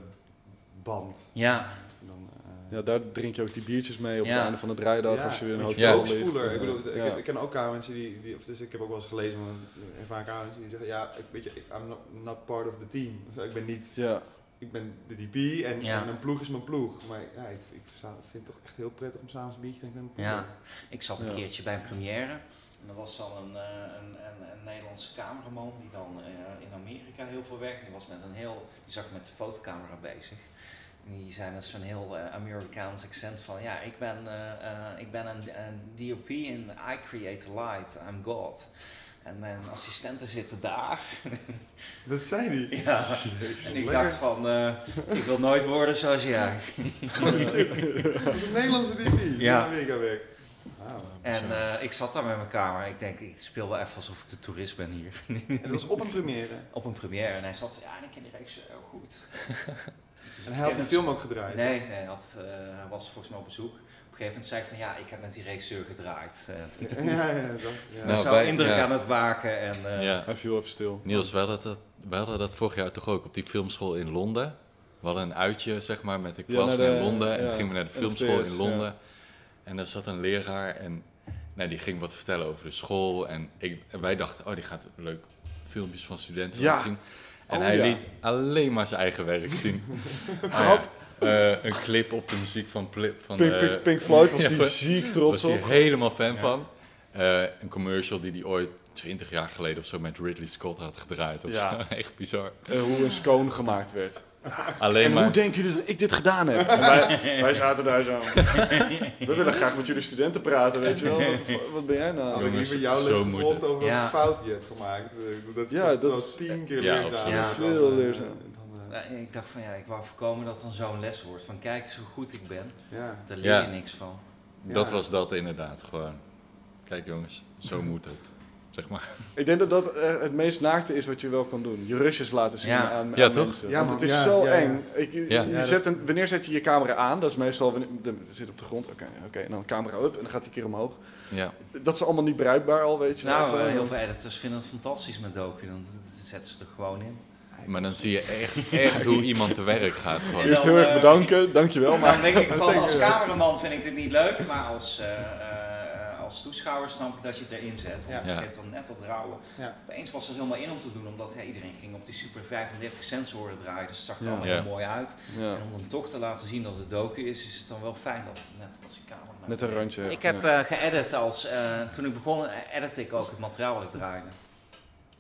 band Ja, dan... eh, Ja, daar drink je ook die biertjes mee op Ja. het einde van de draaidag ja, als je weer in een hotel ligt. voogspoeler. Ik, bedoel, Ja. ik, heb- ik ken ook kamermensen die, die, of dus ik heb ook wel eens gelezen van een ervaren kamermensen die zeggen, ja, ik, weet je, ik- I'm not, not part of the team. Dus ik ben niet, Ja, ik ben de DP en, Ja. en mijn ploeg is mijn ploeg. Maar ja, ik, ik vind het toch echt heel prettig om s'avonds een biertje te drinken Ja. ik zat een Ja. keertje bij een première. En er was dan een, eh, een, een, een Nederlandse cameraman die dan eh, in Amerika heel veel werkt. Die was met een heel, die zag met de fotocamera bezig. En die zei met zo'n heel eh, Amerikaans accent van, ja, ik ben, ik ben een, een DOP en I create light, I'm God. En mijn assistenten zitten daar. *laughs* Dat zei hij. Ja. En ik Lekker. dacht van, ik wil nooit worden zoals jij. *laughs* Dat is een Nederlandse DP die Ja. in Amerika werkt. Wauw. En eh, ik zat daar met mijn kamer. Ik denk, ik speel wel even alsof ik de toerist ben hier. *laughs* En dat was op een première. Op een première. En hij zat, ja, ik ken die reeks heel goed. *laughs* En hij had die film ook gedraaid. Nee, nee hij, had, eh, hij was volgens mij op bezoek. Op een gegeven moment zei ik van, ja, ik heb met die regisseur gedraaid. Eh, Ja, *laughs* ja, dat, ja. hij Nou, zou wij- indruk ja. aan het maken. En, eh, ja. hij viel even stil. Niels, we hadden, dat, we hadden dat vorig jaar toch ook op die filmschool in Londen. We hadden een uitje, zeg maar, met de Ja, klas de- naar Londen. En ja, toen gingen we naar de filmschool in Londen. En daar zat een leraar en nou, die ging wat vertellen over de school. En, ik, en wij dachten, oh, die gaat leuk filmpjes van studenten Ja. laten zien. En Oh, hij ja. liet alleen maar zijn eigen werk zien. *laughs* Nou ja, Had- eh, een clip op de muziek van, Pli- van Pink, eh, Pink, Pink Floyd *laughs* was hij was- ziek was trots hij op. helemaal fan van. Eh, een commercial die hij ooit 20 jaar geleden of zo met Ridley Scott had gedraaid. Of Ja. zo. *laughs* Echt bizar. Eh, hoe een scone gemaakt werd. *laughs* Alleen En maar. hoe denken jullie dat ik dit gedaan heb? Wij, wij zaten daar zo. We willen graag met jullie studenten praten, weet je wel. Wat, wat ben jij nou? Had ik liever jouw zo les moeilijk. gevolgd over Ja. welke fout je hebt gemaakt. Eh, Dat is, Ja, dat, is- tien keer Ja, leerzaam. Dan, Veel eh, leerzaam. dan, eh, nou, ik dacht van, ja, ik wou voorkomen dat het dan zo'n les wordt. Van, kijk eens hoe goed ik ben. ja. Daar leer Ja. je niks van. Dat Ja. was dat inderdaad gewoon. Kijk jongens, zo *laughs* moet het. Zeg maar. Ik denk dat dat eh, het meest naakte is wat je wel kan doen. Je rushes laten zien Ja. aan, Ja, aan toch? mensen. Ja, Want het is Ja, zo ja, ja. eng. Ik, je- Ja. je Ja, zet een, wanneer zet je je camera aan? Dat is meestal, wanneer, de, zit op de grond, oké, oké, en dan camera up en dan gaat hij een keer omhoog. Ja. Dat is allemaal niet bruikbaar al, weet je wel. Nou, eh, heel veel editors vinden het fantastisch met docu. Dan zetten ze er gewoon in. Maar dan zie je echt, echt hoe iemand te werk gaat. Gewoon. Eerst heel erg eh, bedanken, dankjewel. Maar Maar dan denk ik van, *laughs* als cameraman vind ik dit niet leuk, maar als, eh, eh, als toeschouwer snap ik dat je het erin zet. Want Ja. het geeft dan net dat rauwe. Ja. Opeens was het helemaal in om te doen, omdat iedereen ging op die Super 35 sensoren draaien. Dus het zag er Ja. allemaal Ja. heel mooi uit. ja, En om dan toch te laten zien dat het doken is, is het dan wel fijn dat het net als die camera. net een randje. Ik heb eh geëdit als, eh, toen ik begon, eh, edit ik ook het materiaal wat ik draaide.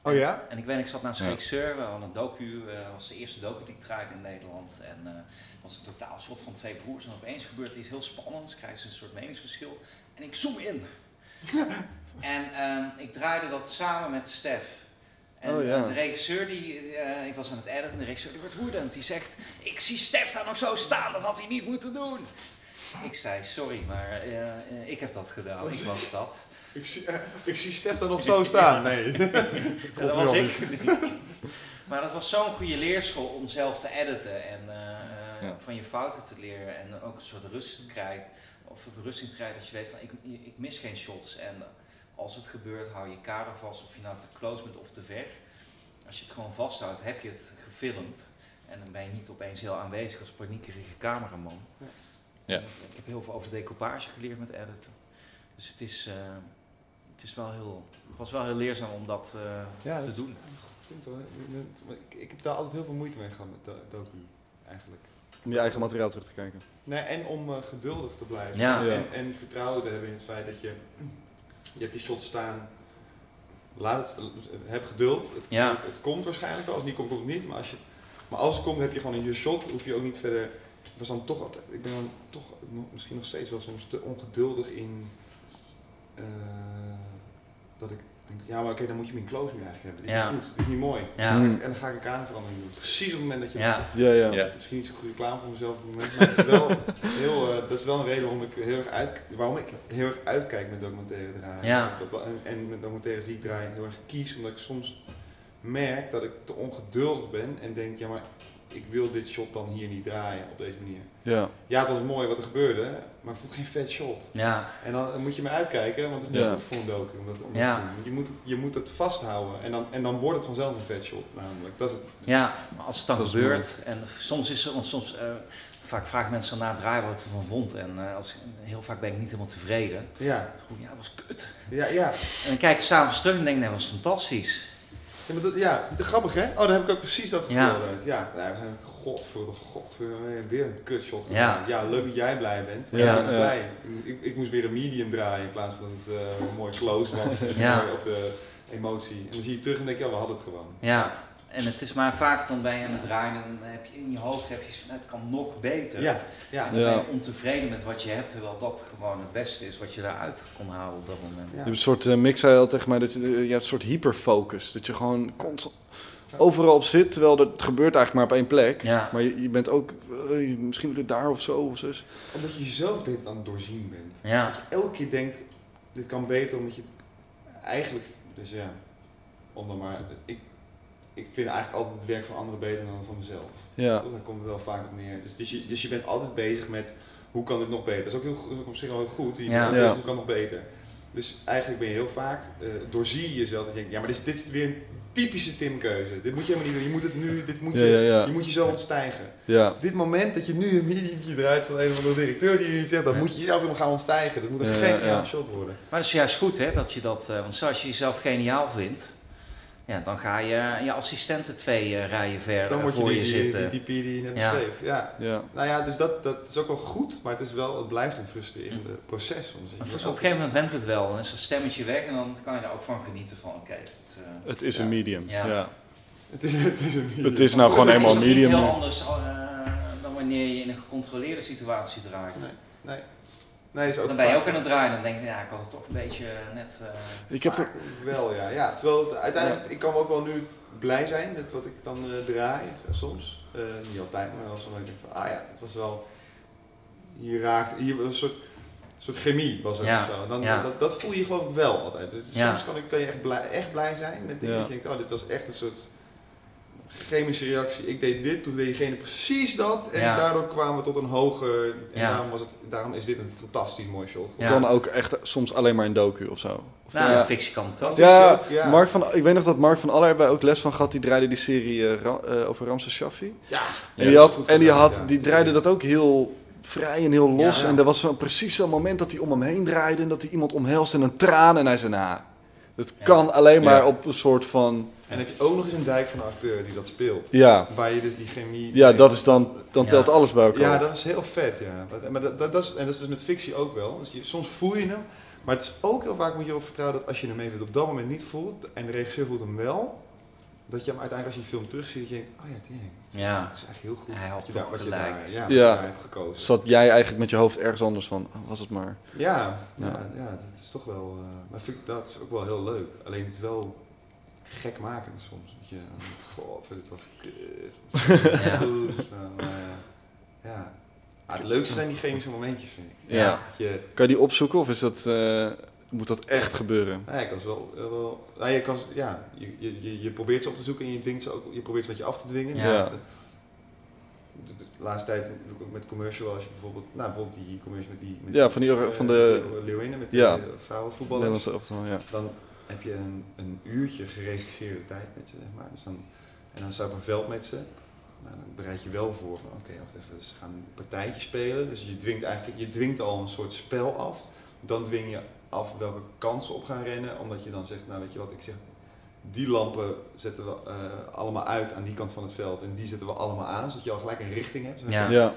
Oh ja? En ik weet, ik zat naar een Ja. regisseur, we hadden een docu, eh was de eerste docu die ik draaide in Nederland. En eh, het was een totaal shot van twee broers. En opeens gebeurt er iets heel spannends, krijgen ze een soort meningsverschil. En ik zoom in. en ehm, ik draaide dat samen met Stef. En Oh, ja. de regisseur, die, eh, ik was aan het editen, en de regisseur die werd woedend. Die zegt, ik zie Stef daar nog zo staan, dat had hij niet moeten doen. Ik zei, sorry, maar eh, eh, ik heb dat gedaan, ik was dat. Ik zie, ik zie Stef daar nog zo staan. Nee. Ja, dat *laughs* was ik niet. *laughs* Maar dat was zo'n goede leerschool om zelf te editen en eh, eh, Ja. van je fouten te leren en ook een soort rust te krijgen. Of berusting te krijgen dat je weet van ik, ik mis geen shots en als het gebeurt hou je kader vast of je nou te close bent of te ver. Als je het gewoon vasthoudt heb je het gefilmd en dan ben je niet opeens heel aanwezig als paniekerige cameraman. Ja. Ik heb heel veel over decoupage geleerd met editen. Dus het is, eh, het is wel heel, het was wel heel leerzaam om dat eh, Ja, dat te is- doen. Ik, ik heb daar altijd heel veel moeite mee gehad met do- docu, eigenlijk. Om je eigen materiaal terug te kijken. Nee, en om eh, geduldig te blijven. Ja. Ja. En, en vertrouwen te hebben in het feit dat je, je hebt je shot staan, laat het, heb geduld. Het, Ja. het, het komt waarschijnlijk wel, als het niet komt, komt het niet. Maar als, je, maar als het komt, heb je gewoon in je shot, hoef je ook niet verder, ik was dan toch altijd, ik ben dan toch misschien nog steeds wel soms te ongeduldig in, eh, dat ik denk, ja maar oké, dan moet je in close nu eigenlijk hebben. Dit is Ja. niet goed, dit is niet mooi. Ja. Mm. En dan ga ik een kaderverandering doen. Precies op het moment dat je Ja, Ja, ja. Ja. Misschien niet zo goed reclame voor mezelf op het moment, maar het is wel *laughs* heel, eh, dat is wel een reden waarom ik heel erg, uit, waarom ik heel erg uitkijk met documentaire draaien. Ja. Dat- En, en met documentaires die ik draai heel erg kies, omdat ik soms merk dat ik te ongeduldig ben en denk, ja maar ik wil dit shot dan hier niet draaien op deze manier. Ja. Ja, het was mooi wat er gebeurde, maar ik vond het geen vet shot. ja, En dan, dan moet je me uitkijken, want het is niet Ja. goed voor een docu om dat, om Ja. te doen. Je moet, het, je moet het vasthouden en dan, en dan wordt het vanzelf een vet shot namelijk. Dat is het. ja, maar als het dan gebeurt, en soms is het, want soms, eh, vaak vragen mensen na het draaien wat ik ervan vond. En eh, als, heel vaak ben ik niet helemaal tevreden. Ja, Goed, ja, dat was kut. ja, ja. En dan kijk ik s'avonds terug en denk, nee, dat was fantastisch. Ja, maar dat, ja, grappig hè? Oh, dan heb ik ook precies dat gevoel. Ja. uit. Ja, nou, we zijn god voor de god voor weer een kutshot gedaan. Ja. Ja. leuk dat jij blij bent. Ja, ik ben blij. Ik, ik moest weer een medium draaien in plaats van dat het eh, mooi close was. Ja. op de emotie. En dan zie je terug en denk je, ja, we hadden het gewoon. Ja, en het is maar vaak dan ben je aan het draaien en dan heb je in je hoofd heb je van, het kan nog beter. Ja, ja. En dan Ja. ben je ontevreden met wat je hebt, terwijl dat gewoon het beste is wat je daaruit kon halen op dat moment. Ja. Je hebt een soort, eh, Mick zei al tegen mij, dat je, eh, je hebt een soort hyperfocus. Dat je gewoon constant overal op zit, terwijl het gebeurt eigenlijk maar op één plek. Ja, Maar je, je bent ook, eh, misschien weer daar of zo of zus. Omdat je jezelf dit aan het doorzien bent. ja, Dat je elke keer denkt, dit kan beter, omdat je eigenlijk, dus ja, om dan maar, ik, ik vind eigenlijk altijd het werk van anderen beter dan van mezelf. Ja. Daar komt het wel vaak op neer. Dus, dus, je, dus je bent altijd bezig met hoe kan dit nog beter. Dat is ook, heel, dat is ook op zich wel heel goed. Je Ja. bent altijd Ja. bezig, hoe kan het nog beter. Dus eigenlijk ben je heel vaak, eh doorzie je jezelf. Dat je denkt, ja maar dit is, dit is weer een typische Tim-keuze. Dit moet je helemaal niet doen. Je moet het nu, dit moet je, Ja, ja, ja. je moet jezelf ontstijgen. Ja. Dit moment dat je nu een mediumje draait van een of andere directeur die je zegt, dat Ja. moet je jezelf helemaal gaan ontstijgen. Dat moet een Ja, geniaal ja. shot worden. maar dat is juist goed hè, dat je dat, eh, want als je jezelf geniaal vindt, ja, dan ga je je assistenten twee eh, rijen ver Dan eh, moet je voor die, je die, zitten. die, die, die je net Ja. beschreef. Ja. Ja. Nou ja, dus dat, dat is ook wel goed, maar het, is wel, het blijft een frustrerende proces soms. Maar Je op een gegeven moment went het wel, dan is dat stemmetje weg en dan kan je er ook van genieten van, oké, het, eh, Het is Ja. een medium. Ja. Ja. Het is, het is een Het is nou gewoon het is eenmaal toch medium. niet heel maar- anders eh, dan wanneer je in een gecontroleerde situatie draait. Nee, nee. Nee, is ook Dan ben je ook aan het draaien en dan denk je, ja, ik had het toch een beetje net... eh, Ik heb er, wel, ja. ja terwijl het, uiteindelijk, ik kan ook wel nu blij zijn met wat ik dan eh, draai, eh, soms. Eh, niet altijd, maar wel zo dat ik denk van, ah ja, het was wel, hier raakt, hier was een soort, soort chemie was er Ja, of zo. Dan, ja. dat, dat voel je geloof ik wel altijd. Dus Ja. Soms kan, ik, kan je echt blij, echt blij zijn met dingen Ja. dat je denkt, oh dit was echt een soort chemische reactie. Ik deed dit, toen deed diegene precies dat en Ja. daardoor kwamen we tot een hoger... En Ja. daarom, was het, daarom is dit een fantastisch mooi shot. Ja. Dan ook echt soms alleen maar een docu of zo. Of, Nou, ja. een fictie kan ook. Ja, Fictie ook, ja. Mark van, ik weet nog dat Mark van Aller hebben ook les van gehad. Die draaide die serie eh, Ra- eh, over Ramses Shaffi. Ja, En die, had, en die, had, ja. die draaide dat ook heel vrij en heel los. Ja. En er was zo, precies zo'n moment dat hij om hem heen draaide. En dat hij iemand omhelst en een traan. En hij zei, nou, Ja. kan alleen maar Ja. op een soort van... En heb je ook nog eens een dijk van een acteur die dat speelt. Ja, Waar je dus die chemie... ja dat is dan, dan Ja. telt alles bij elkaar. Ja, dat is heel vet, ja. Maar- Maar dat, dat, dat is, en dat is dus met fictie ook wel. Dus je, soms voel je hem, maar het is ook heel vaak moet je erop vertrouwen dat als je hem even op dat moment niet voelt en de regisseur voelt hem wel, dat je hem uiteindelijk als je die film terugziet, dat je denkt, oh ja, Ja. dat is eigenlijk heel goed. Hij had wat je toch daar, wat je gelijk. daar, ja, Ja. wat je daar hebt gekozen. Zat jij eigenlijk met je hoofd ergens anders van, oh, was het maar. Ja, ja, Ja. ja. dat is toch wel, eh, maar vind ik, dat is ook wel heel leuk. Alleen het is wel gek maken soms. Dat je, god, dit was kut. *laughs* Ja. Goed, maar, eh, ja. Ah, het leukste zijn die chemische momentjes, vind ik. Ja. Dat je, Kan je die opzoeken of is dat, eh, moet dat echt gebeuren? Ja, je kan ze wel, eh, wel nou, je, kan, ze- ja, je, je, je, je probeert ze op te zoeken en je, dwingt ze ook, je probeert ze met je af te dwingen. Ja. Dus eh, De, de laatste tijd doe ik ook met commercial, als je bijvoorbeeld, nou bijvoorbeeld die commercial met die, met Ja, van die, eh, van de Leeuwinnen, met die Ja. vrouwenvoetballers. Ja. Dan heb je een, een uurtje geregisseerde tijd met ze, zeg maar. Dus dan, en dan sta je op een veld met ze. Nou, dan bereid je wel voor van, oké, wacht even, ze gaan een partijtje spelen. Dus je dwingt eigenlijk, je dwingt al een soort spel af. Dan dwing je af welke kansen op gaan rennen. Omdat je dan zegt, nou weet je wat, ik zeg, die lampen zetten we eh, allemaal uit aan die kant van het veld. En die zetten we allemaal aan, zodat je al gelijk een richting hebt. zeg Ja. maar. Ja,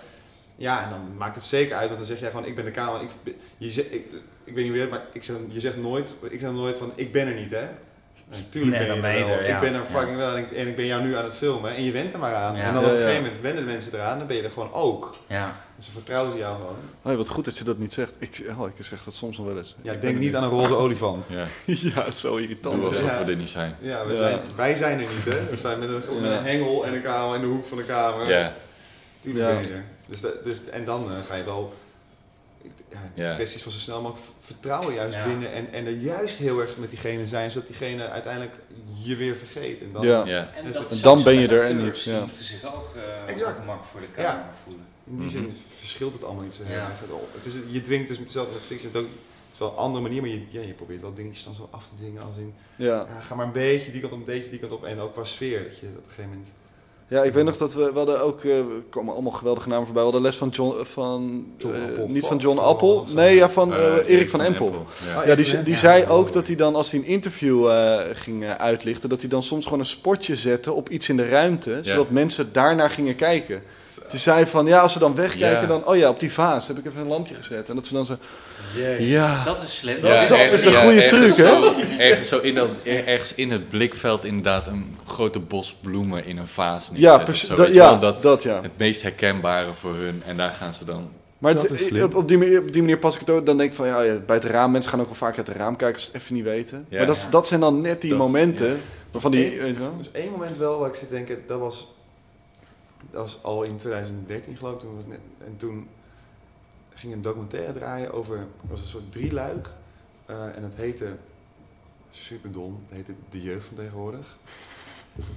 Ja, en dan maakt het zeker uit, want dan zeg jij gewoon, ik ben de kamer. Ik, je ik, ik weet niet hoe je het, maar ik zeg, je zegt nooit, ik zeg nooit van, ik ben er niet, hè. Nee, tuurlijk Nee, ben je er wel. ja. Ik ben er Ja. fucking wel en ik, en ik ben jou nu aan het filmen en je went er maar aan. Ja. En dan op een gegeven moment wennen de mensen eraan, dan ben je er gewoon ook. Ja. Dus ze vertrouwen ze jou gewoon. wat goed dat je dat niet zegt. Ik, oh, ik zeg dat soms nog wel eens. Ja, Ik denk niet aan een roze olifant. Ja, *laughs* ja, het is zo doe irritant. alsof Ja. we er niet zijn. Ja, we Ja. Zijn, wij zijn er niet, hè. We staan met een, met Ja. een hengel en een kamer in de hoek van de kamer. Ja, Tuurlijk Ja. ben je er. Dus, dus, en dan eh, ga je wel ja, kwesties van zo snel mogelijk vertrouwen juist Ja. winnen en, en er juist heel erg met diegene zijn, zodat diegene uiteindelijk je weer vergeet. En dan, Ja. ja. En, dan ben je er en niet, ja. Moeten zich ook eh Exact. op gemak voor de Ja. camera voelen. In die Mhm. zin verschilt het allemaal niet zo heel Ja. erg. Het is, je dwingt dus zelf met fiction het ook, het is wel een andere manier, maar je, ja, je probeert wel dingetjes dan zo af te dwingen als in, Ja. ja, ga maar een beetje die kant op, een beetje die kant op en ook qua sfeer, dat je op een gegeven moment... ja, ik weet nog dat we, we hadden ook, eh, er komen allemaal geweldige namen voorbij. We hadden les van John, van, John eh, Appel. niet van John Appel. Nee, ja, van eh, Eh, Erik van Empel. Ja. Ah, Ja, die, die zei Ja. ook dat hij dan, als hij een interview eh, ging eh, uitlichten, dat hij dan soms gewoon een spotje zette op iets in de ruimte, zodat mensen daarnaar gingen kijken. Die zei van, ja, als ze dan wegkijken, Ja. dan, oh ja, op die vaas heb ik even een lampje gezet. En dat ze dan zo, Jezus. ja, Dat is slim. Dat- dat er- is een goede ergens truc, hè? Zo, ergens, zo in dat, er- ergens in het blikveld inderdaad een grote bos bloemen in een vaas ja, neerzetten. precies, Zo, dat, ja, dat, dat ja. het meest herkenbare voor hun. En daar gaan ze dan... Maar het, is slim. op, op, die manier, op die manier pas ik het ook. Dan denk ik van ja, ja, bij het raam. Mensen gaan ook wel vaak uit het raam kijken als ze het even niet weten. Ja. maar dat, Ja. dat zijn dan net die Dat- momenten. ja. Waarvan die, weet je wel? Er is één moment wel waar ik zit te denken, dat was, dat was al in 2013 geloof ik. Toen was net, en toen ging een documentaire draaien over, het was een soort drieluik. eh en het heette, super dom, het heette De Jeugd van Tegenwoordig.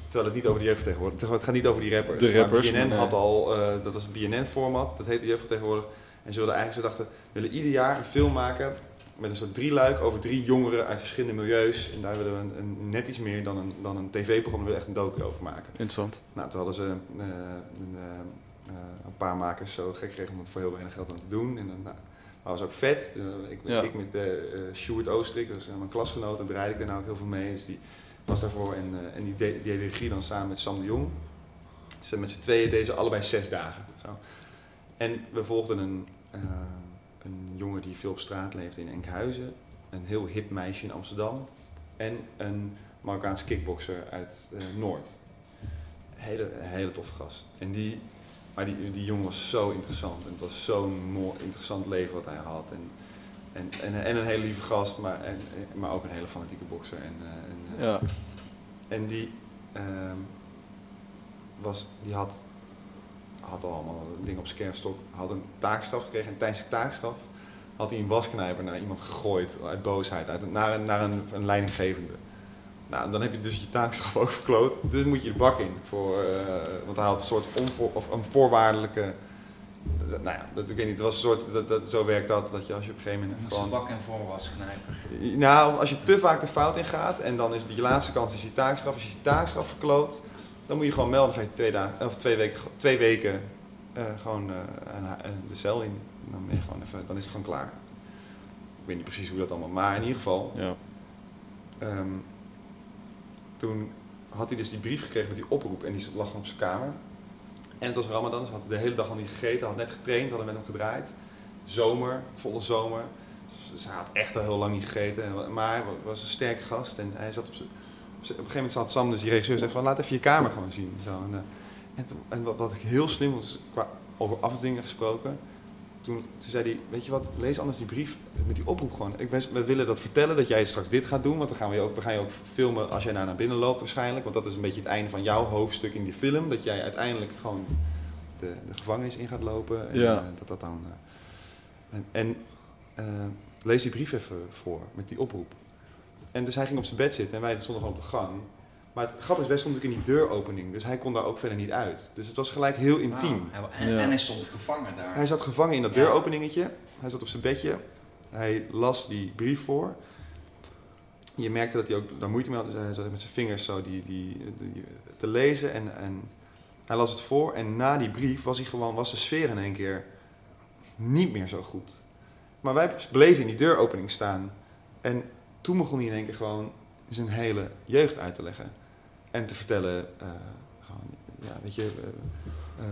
Terwijl het niet over de jeugd van tegenwoordig, het gaat niet over die rappers. De rappers, BNN had al, eh, dat was een BNN-format, dat heette De Jeugd van Tegenwoordig. En ze wilden eigenlijk, ze dachten, we willen ieder jaar een film maken met een soort drieluik over drie jongeren uit verschillende milieus. En daar willen we een, een, net iets meer dan een, dan een tv-programma, willen we echt een docu over maken. Interessant. Nou, toen hadden ze eh, een, een paar makers zo gek gekregen om dat voor heel weinig geld aan te doen. En dan, nou, maar was ook vet. Eh, ik, Ja. ik met uh, Sjoerd Oostrik, dat is eh, mijn klasgenoot, daar bereid ik daar nou ook heel veel mee. Dus die was daarvoor en, eh, en die deed de regie dan samen met Sam de Jong. Ze, met z'n tweeën deden ze allebei zes dagen. Zo. En we volgden een, eh, een jongen die veel op straat leefde in Enkhuizen. Een heel hip meisje in Amsterdam. En een Marokkaans kickbokser uit eh, Noord. Hele, hele toffe gast. En die, maar die, die jongen was zo interessant. En het was zo'n mooi, interessant leven wat hij had. En, en, en, en een hele lieve gast, maar, en, maar ook een hele fanatieke bokser. En, eh, en, eh, Ja. en die, ehm, was, die had, had al allemaal dingen op zijn. Had een taakstraf gekregen. En tijdens de taakstraf had hij een wasknijper naar iemand gegooid uit boosheid, uit, naar, naar een, een leidinggevende. Nou, dan heb je dus je taakstraf *laughs* ook verkloot. Dus moet je de bak in. Voor, eh, want hij had een soort onvoor, of een voorwaardelijke. Nou ja, dat, ik weet niet. Het was een soort. Dat, dat, zo werkt dat. Dat je als je op een gegeven moment gewoon. bak en voorwasknijper. Nou, als je te vaak de fout in gaat en dan is die laatste kans is die taakstraf. Als je die taakstraf verkloot, dan moet je gewoon melden. Dan ga je twee, dagen, of twee weken, twee weken eh, gewoon eh, eh, de cel in. Dan, ben je gewoon even, dan is het gewoon klaar. Ik weet niet precies hoe dat allemaal, maar in ieder geval. Ja. ehm, toen had hij dus die brief gekregen met die oproep en die lag op zijn kamer. En het was Ramadan, dus had de hele dag al niet gegeten, had net getraind, hadden met hem gedraaid. Zomer, volle zomer. Dus hij had echt al heel lang niet gegeten. Maar was een sterke gast en hij zat op, z'n- op, een gegeven moment zat Sam, dus die regisseur, zegt van laat even je kamer gewoon zien. Zo, en, eh, en, wat, wat ik heel slim was, qua over afdwingen gesproken. Toen, toen zei hij, weet je wat, lees anders die brief met die oproep gewoon. Ik, we willen dat vertellen dat jij straks dit gaat doen, want dan gaan we je ook, we gaan je ook filmen als jij naar, naar binnen loopt waarschijnlijk. Want dat is een beetje het einde van jouw hoofdstuk in die film. Dat jij uiteindelijk gewoon de, de gevangenis in gaat lopen. En, Ja. eh, dat dat dan... eh, en en eh, lees die brief even voor met die oproep. En dus hij ging op zijn bed zitten en wij stonden gewoon op de gang. Maar het grappige is, wij stonden natuurlijk in die deuropening, dus hij kon daar ook verder niet uit. Dus het was gelijk heel intiem. Wauw. En, Ja. en hij stond gevangen daar. Hij zat gevangen in dat Ja. deuropeningetje. Hij zat op zijn bedje. Hij las die brief voor. Je merkte dat hij ook daar moeite mee had. Dus hij zat met zijn vingers zo die, die, die- te lezen. En, en hij las het voor. En na die brief was, hij gewoon, was de sfeer in één keer niet meer zo goed. Maar wij bleven in die deuropening staan. En toen begon hij in één keer gewoon zijn hele jeugd uit te leggen. En te vertellen, eh, gewoon, ja, weet je, eh, eh,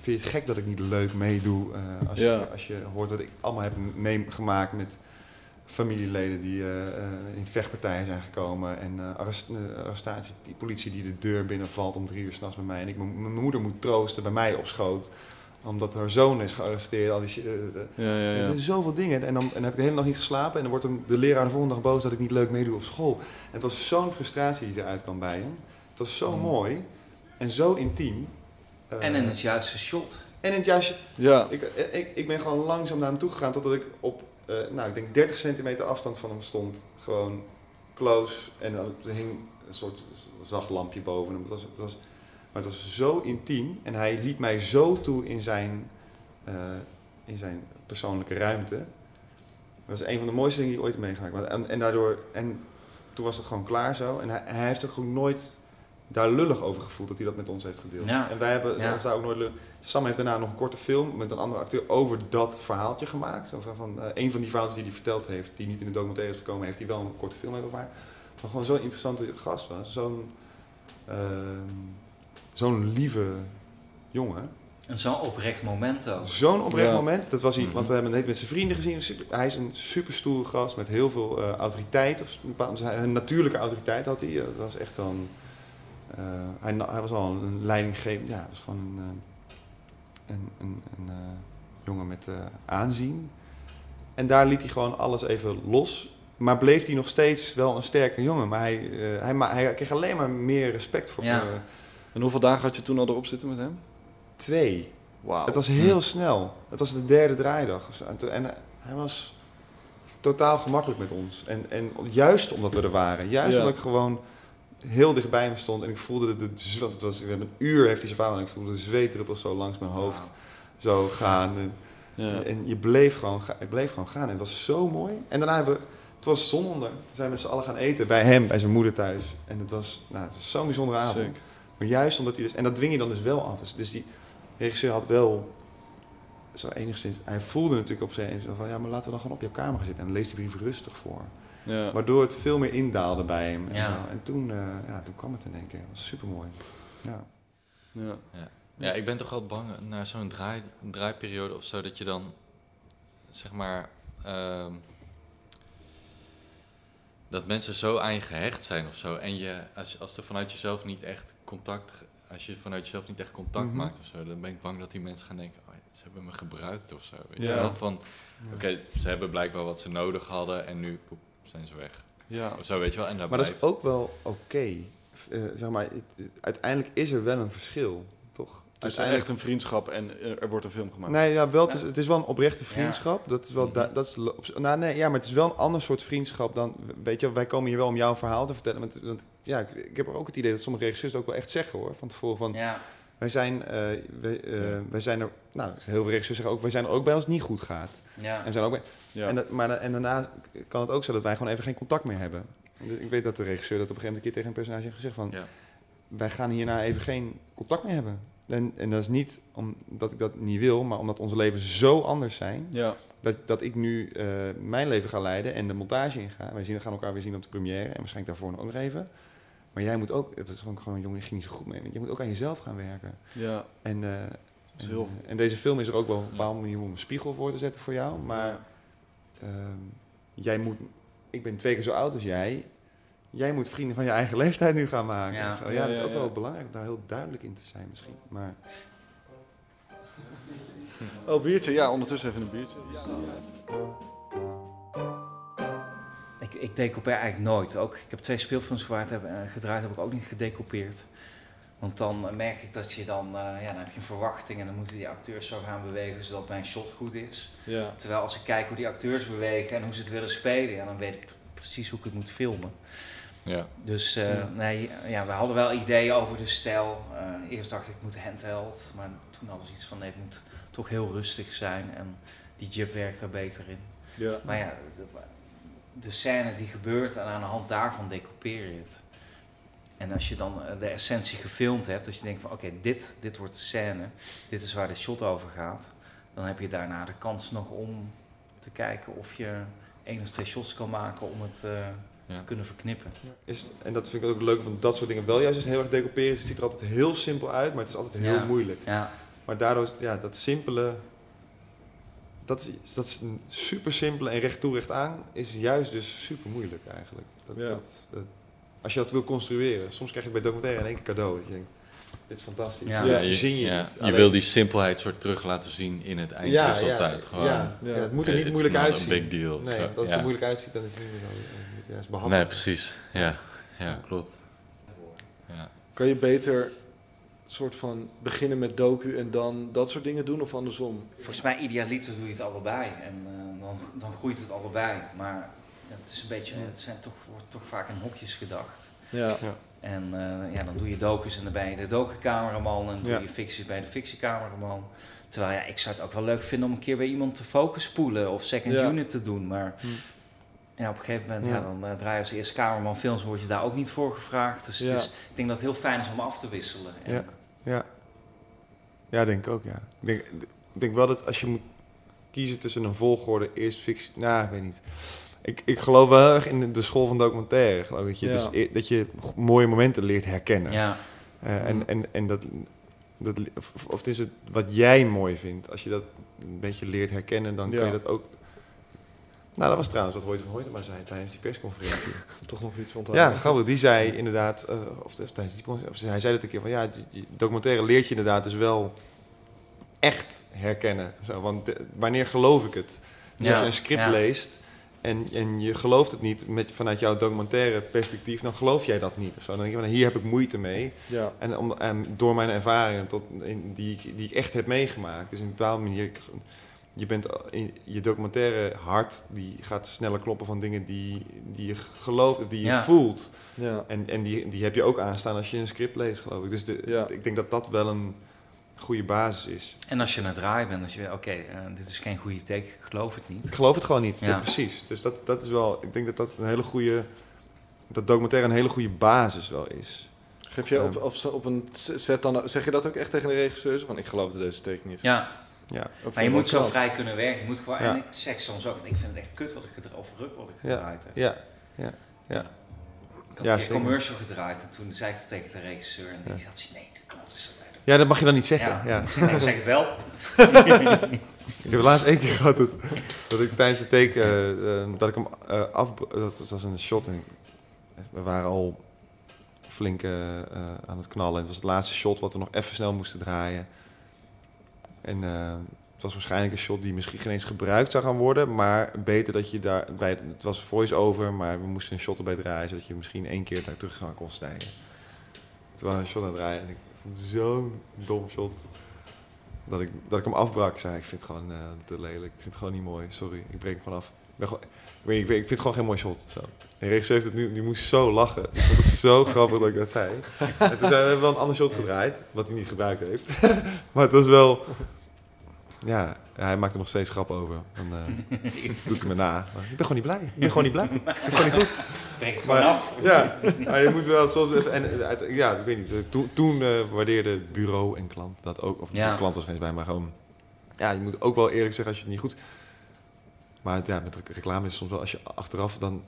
vind je het gek dat ik niet leuk meedoe? als, Ja. je, als je hoort wat ik allemaal heb meegemaakt met familieleden die in vechtpartijen zijn gekomen. En arrest, arrestatie, die politie die de deur binnenvalt om drie uur s'nachts bij mij. En ik mijn moeder moet troosten bij mij op schoot. Omdat haar zoon is gearresteerd. Al die, Ja, ja, er zijn zoveel dingen. En dan, en dan heb ik de hele nacht niet geslapen. En dan wordt hem de leraar de volgende dag boos dat ik niet leuk meedoe op school. En het was zo'n frustratie die eruit kwam bij hem. Het was zo Mm. mooi. En zo intiem. Eh, En in het juiste shot. en in het juiste... Ja. Ik, ik, ik ben gewoon langzaam naar hem toe gegaan totdat ik op, eh, nou ik denk 30 centimeter afstand van hem stond. Gewoon close. En dan er hing een soort zacht lampje boven hem. Het was, het was, maar het was zo intiem. En hij liet mij zo toe in zijn, eh, in zijn persoonlijke ruimte. Dat is een van de mooiste dingen die ik ooit heb meegemaakt. Maar- En, en daardoor... En toen was het gewoon klaar zo. En hij, hij heeft ook gewoon nooit daar lullig over gevoeld dat hij dat met ons heeft gedeeld. Ja. En wij hebben Ja. ons daar ook nooit lullig... Sam heeft daarna nog een korte film met een andere acteur over dat verhaaltje gemaakt. Zo van, van, eh, een van die verhalen die hij verteld heeft, die niet in de documentaire is gekomen, heeft hij wel een korte film mee gemaakt. Maar gewoon zo'n interessante gast was. Zo'n ehm, zo'n lieve jongen. En zo'n oprecht moment ook. Zo'n oprecht Ja. moment. Dat was hij, Mhm. want we hebben het net met zijn vrienden gezien. Hij is een super stoere gast met heel veel eh, autoriteit. Of, een bepaalde- een natuurlijke autoriteit had hij. Dat was echt wel eh, hij, was al een leidinggevend. Ja, hij was gewoon een, eh, een, een, een eh, jongen met aanzien. En daar liet hij gewoon alles even los. Maar bleef hij nog steeds wel een sterke jongen. Maar hij, hij, hij kreeg alleen maar meer respect voor Ja. En hoeveel dagen had je toen al erop zitten met hem? twee. Wauw. Het was heel snel. Het was de derde draaidag. En, hij- hij was totaal gemakkelijk met ons. En, en juist omdat we er waren. Juist Ja. omdat ik gewoon heel dichtbij me stond. En ik voelde de, de, want het was, een uur heeft hij zijn verhaal. En ik voelde de zweetdruppels zo langs mijn hoofd zo gaan. En, Ja. en je bleef gewoon, ik bleef gewoon gaan. En het was zo mooi. En daarna hebben we, het was zon onder. We zijn met z'n allen gaan eten bij hem, bij zijn moeder thuis. En het was, nou, het was zo'n bijzondere avond. Sick. Maar juist omdat hij dus... En dat dwing je dan dus wel af. Dus, dus die regisseur had wel... Zo enigszins... Hij voelde natuurlijk op zijn van... Ja, maar laten we dan gewoon op jouw kamer gaan zitten. En lees die brief rustig voor. Ja. Waardoor het veel meer indaalde bij hem. En, Ja. zo. en toen, eh, ja, toen kwam het in één keer. Dat was super mooi. Ja. Ja. Ja, ik ben toch wel bang naar zo'n draai, draaiperiode of zo, dat je dan, zeg maar, ehm, dat mensen zo aan je gehecht zijn of zo. En je, als, als er vanuit jezelf niet echt contact, als je vanuit jezelf niet echt contact Mhm. maakt of zo, dan ben ik bang dat die mensen gaan denken, oh, ze hebben me gebruikt of zo. Weet je Ja. wel? Van, oké, ze hebben blijkbaar wat ze nodig hadden en nu poep, zijn ze weg. Ja. Of zo, weet je wel. En daar Maar dat is ook wel oké. Eh, zeg maar, het- het- uiteindelijk is er wel een verschil, toch? is uiteindelijk- echt een vriendschap en eh, er wordt een film gemaakt. Nee, ja, wel, het, is, het is wel een oprechte vriendschap. Dat is wel, Mhm. dat is, nou, nee, ja, maar het is wel een ander soort vriendschap dan, weet je, wij komen hier wel om jouw verhaal te vertellen. Want, want ja, ik, ik heb ook het idee dat sommige regisseurs het ook wel echt zeggen hoor, van tevoren van, Ja, wij zijn, eh, wij, eh, wij zijn er, nou, heel veel regisseurs zeggen ook, wij zijn er ook bij als het niet goed gaat. ja. En, zijn ook bij, Ja. en, dat, maar, en daarna kan het ook zo dat wij gewoon even geen contact meer hebben. Ik weet dat de regisseur dat op een gegeven moment een keer tegen een personage heeft gezegd van, Ja. wij gaan hierna even geen contact meer hebben. En, en dat is niet omdat ik dat niet wil, maar omdat onze levens zo anders zijn. ja. Dat, dat ik nu eh, mijn leven ga leiden en de montage inga. Wij zien, gaan elkaar weer zien op de première en waarschijnlijk daarvoor ook nog even. Maar jij moet ook, het is gewoon, gewoon jongen, je ging niet zo goed mee. Want je moet ook aan jezelf gaan werken. ja. En, eh, is en, heel- eh, en deze film is er ook wel op een bepaalde manier om een spiegel voor te zetten voor jou. Maar Ja. ehm, jij moet, ik ben twee keer zo oud als jij. Jij moet vrienden van je eigen leeftijd nu gaan maken. Ja. Zo, ja, Ja, dat is ook ja. wel belangrijk om daar heel duidelijk in te zijn misschien. Maar Oh, biertje. Ja, ondertussen even een biertje. Ik, ik decoupeer eigenlijk nooit. Ook, ik heb twee speelfilms gewaard, heb, eh, gedraaid, heb ik ook niet gedecoupeerd. Want dan eh, merk ik dat je dan, eh, ja, dan heb je een verwachting en dan moeten die acteurs zo gaan bewegen zodat mijn shot goed is. Ja. Terwijl als ik kijk hoe die acteurs bewegen en hoe ze het willen spelen, ja, dan weet ik precies hoe ik het moet filmen. Ja. Dus eh, Ja. nee, ja, we hadden wel ideeën over de stijl. Eh, eerst dacht ik, het moet handheld. Maar toen hadden we iets van, nee, het moet toch heel rustig zijn. En die jib werkt daar beter in. Ja. Maar ja, de, scène die gebeurt en aan de hand daarvan decoupeer je het. En als je dan eh, de essentie gefilmd hebt, dat je denkt van oké, dit, dit wordt de scène, dit is waar de shot over gaat. Dan heb je daarna de kans nog om te kijken of je één of twee shots kan maken om het eh, Ja. te kunnen verknippen. is, en dat vind ik ook leuk van dat soort dingen wel juist is heel erg decouperen. Het ziet er altijd heel simpel uit, maar het is altijd heel Ja. moeilijk. Ja, Maar daardoor, ja, dat simpele, dat is, dat is een super simpele en recht toe recht aan, is juist dus super moeilijk eigenlijk. Dat, Ja. dat, dat- als je dat wil construeren, soms krijg je het bij documentaire in één keer cadeau. Dat je denkt, dit is fantastisch. Ja. Ja, verzin je ja. Je wil die simpelheid soort terug laten zien in het eindresultaat. Gewoon. Ja, ja, Ja. het moet er Eh, niet it's moeilijk uitzien. big deal. Nee, als het er moeilijk uitziet, dan is het niet meer zo. eh, moet je juist behandelen. Nee, precies. Ja, ja klopt. Ja. Kan je beter soort van beginnen met docu en dan dat soort dingen doen of andersom? volgens mij idealiter doe je het allebei en eh, dan, dan groeit het allebei. Maar het is een beetje, het zijn toch, wordt toch vaak in hokjes gedacht. Ja. En eh, ja, dan doe je docus en dan ben je de docu-cameraman en doe Ja. je ficties bij de fictiecameraman. Terwijl ja, ik zou het ook wel leuk vinden om een keer bij iemand te focus spoelen of second Ja. unit te doen. Maar Hm. Ja, op een gegeven moment, ja. Ja. dan eh, draai je als eerste cameraman films, word je daar ook niet voor gevraagd. Dus Ja. het is, ik denk dat het heel fijn is om af te wisselen. En, Ja. Ja. ja, denk ik ook, ja. Ik denk, ik denk wel dat als je moet kiezen tussen een volgorde, eerst fictie... Nou, ik weet niet. Ik, ik geloof wel heel erg in de, school van documentaire. Geloof ik, dat je, Ja. dus, e- dat je mooie momenten leert herkennen. ja. Eh, en, en, en dat... dat of, of het is het wat jij mooi vindt. Als je dat een beetje leert herkennen, dan kun je dat ook... Nou, dat was trouwens wat Hoyte van Hoytema zei tijdens die persconferentie. *laughs* Toch nog iets onthouden. Ja, grappig. Die zei inderdaad, eh, of, of tijdens die of hij zei dat een keer van ja, die, documentaire leert je inderdaad dus wel echt herkennen. Zo, want de- wanneer geloof ik het? Dus Ja, als je een script ja. leest en, en je gelooft het niet met, vanuit jouw documentaire perspectief, dan geloof jij dat niet. Zo. Dan denk je van hier heb ik moeite mee. Ja. En, om, en door mijn ervaringen tot, in, die, ik- die ik echt heb meegemaakt. Dus in een bepaalde manier, ik- je bent in je documentaire hart, die gaat sneller kloppen van dingen die, die je gelooft, of die je Ja. voelt. Ja. En, en die, die heb je ook aanstaan als je een script leest, geloof ik. Dus de, Ja. ik denk dat dat wel een goede basis is. En als je aan het draaien bent, als je weet, oké, eh, dit is geen goede take, ik geloof het niet. Ik geloof het gewoon niet. Ja. Ja. precies. Dus dat, dat is wel, ik denk dat dat een hele goede, dat documentaire een hele goede basis wel is. Geef je op, Ehm. op, op een set dan, zeg je dat ook echt tegen de regisseurs? Van ik geloof deze take niet. Ja, Ja, maar je moet zo wel? vrij kunnen werken. Je moet gewoon, Ja. en ik zeg soms ook, ik vind het echt kut wat ik gedraaid, of ruk wat ik Ja. gedraaid heb. ja, ja. Ik had Ja, een keer commercial gedraaid en toen zei ik het tegen de regisseur en die zoiets, nee, dat is ja, dat mag je dan niet zeggen. Ja. Ja. *laughs* Ik zeg, nee, zeg het wel. *laughs* Ik heb laatst één keer gehad dat, dat ik tijdens de take, eh, eh, dat ik hem eh, af, dat, dat was een shot en we waren al flink aan het knallen. Het was het laatste shot wat we nog even snel moesten draaien. En eh, het was waarschijnlijk een shot die misschien geen eens gebruikt zou gaan worden, maar beter dat je daar bij, het was voice-over, maar we moesten een shot erbij draaien, zodat je misschien één keer daar terug kon. Toen waren we een shot aan het draaien en ik vond het zo'n dom shot. Dat ik, dat ik hem afbrak. Ik zei, ik vind het gewoon eh, te lelijk. Ik vind het gewoon niet mooi. Sorry, ik breek hem gewoon af. Ik, ben gewoon, ik, weet niet, ik, weet- ik vind het gewoon geen mooi shot. Zo. En regisseur heeft het nu, die moest zo lachen. Ik vond het zo *laughs* grappig dat ik dat zei. En toen zijn we hebben wel een ander shot gedraaid, wat hij niet gebruikt heeft. *laughs* maar het was wel... Ja, hij maakt er nog steeds grap over. Dan eh, *laughs* doet hij me na. Maar ik ben gewoon niet blij. Ik ben gewoon niet blij. Het is gewoon niet goed. Breek het Maar- gewoon af. Ja, je moet wel soms even... En, eh, uit- ja, ik weet niet. eh, Toen, waardeerde bureau en klant dat ook. Of Ja. de klant was geen bij, maar gewoon... Ja, je moet ook wel eerlijk zeggen als je het niet goed... Maar ja, met rec- reclame is het soms wel... Als je achteraf dan...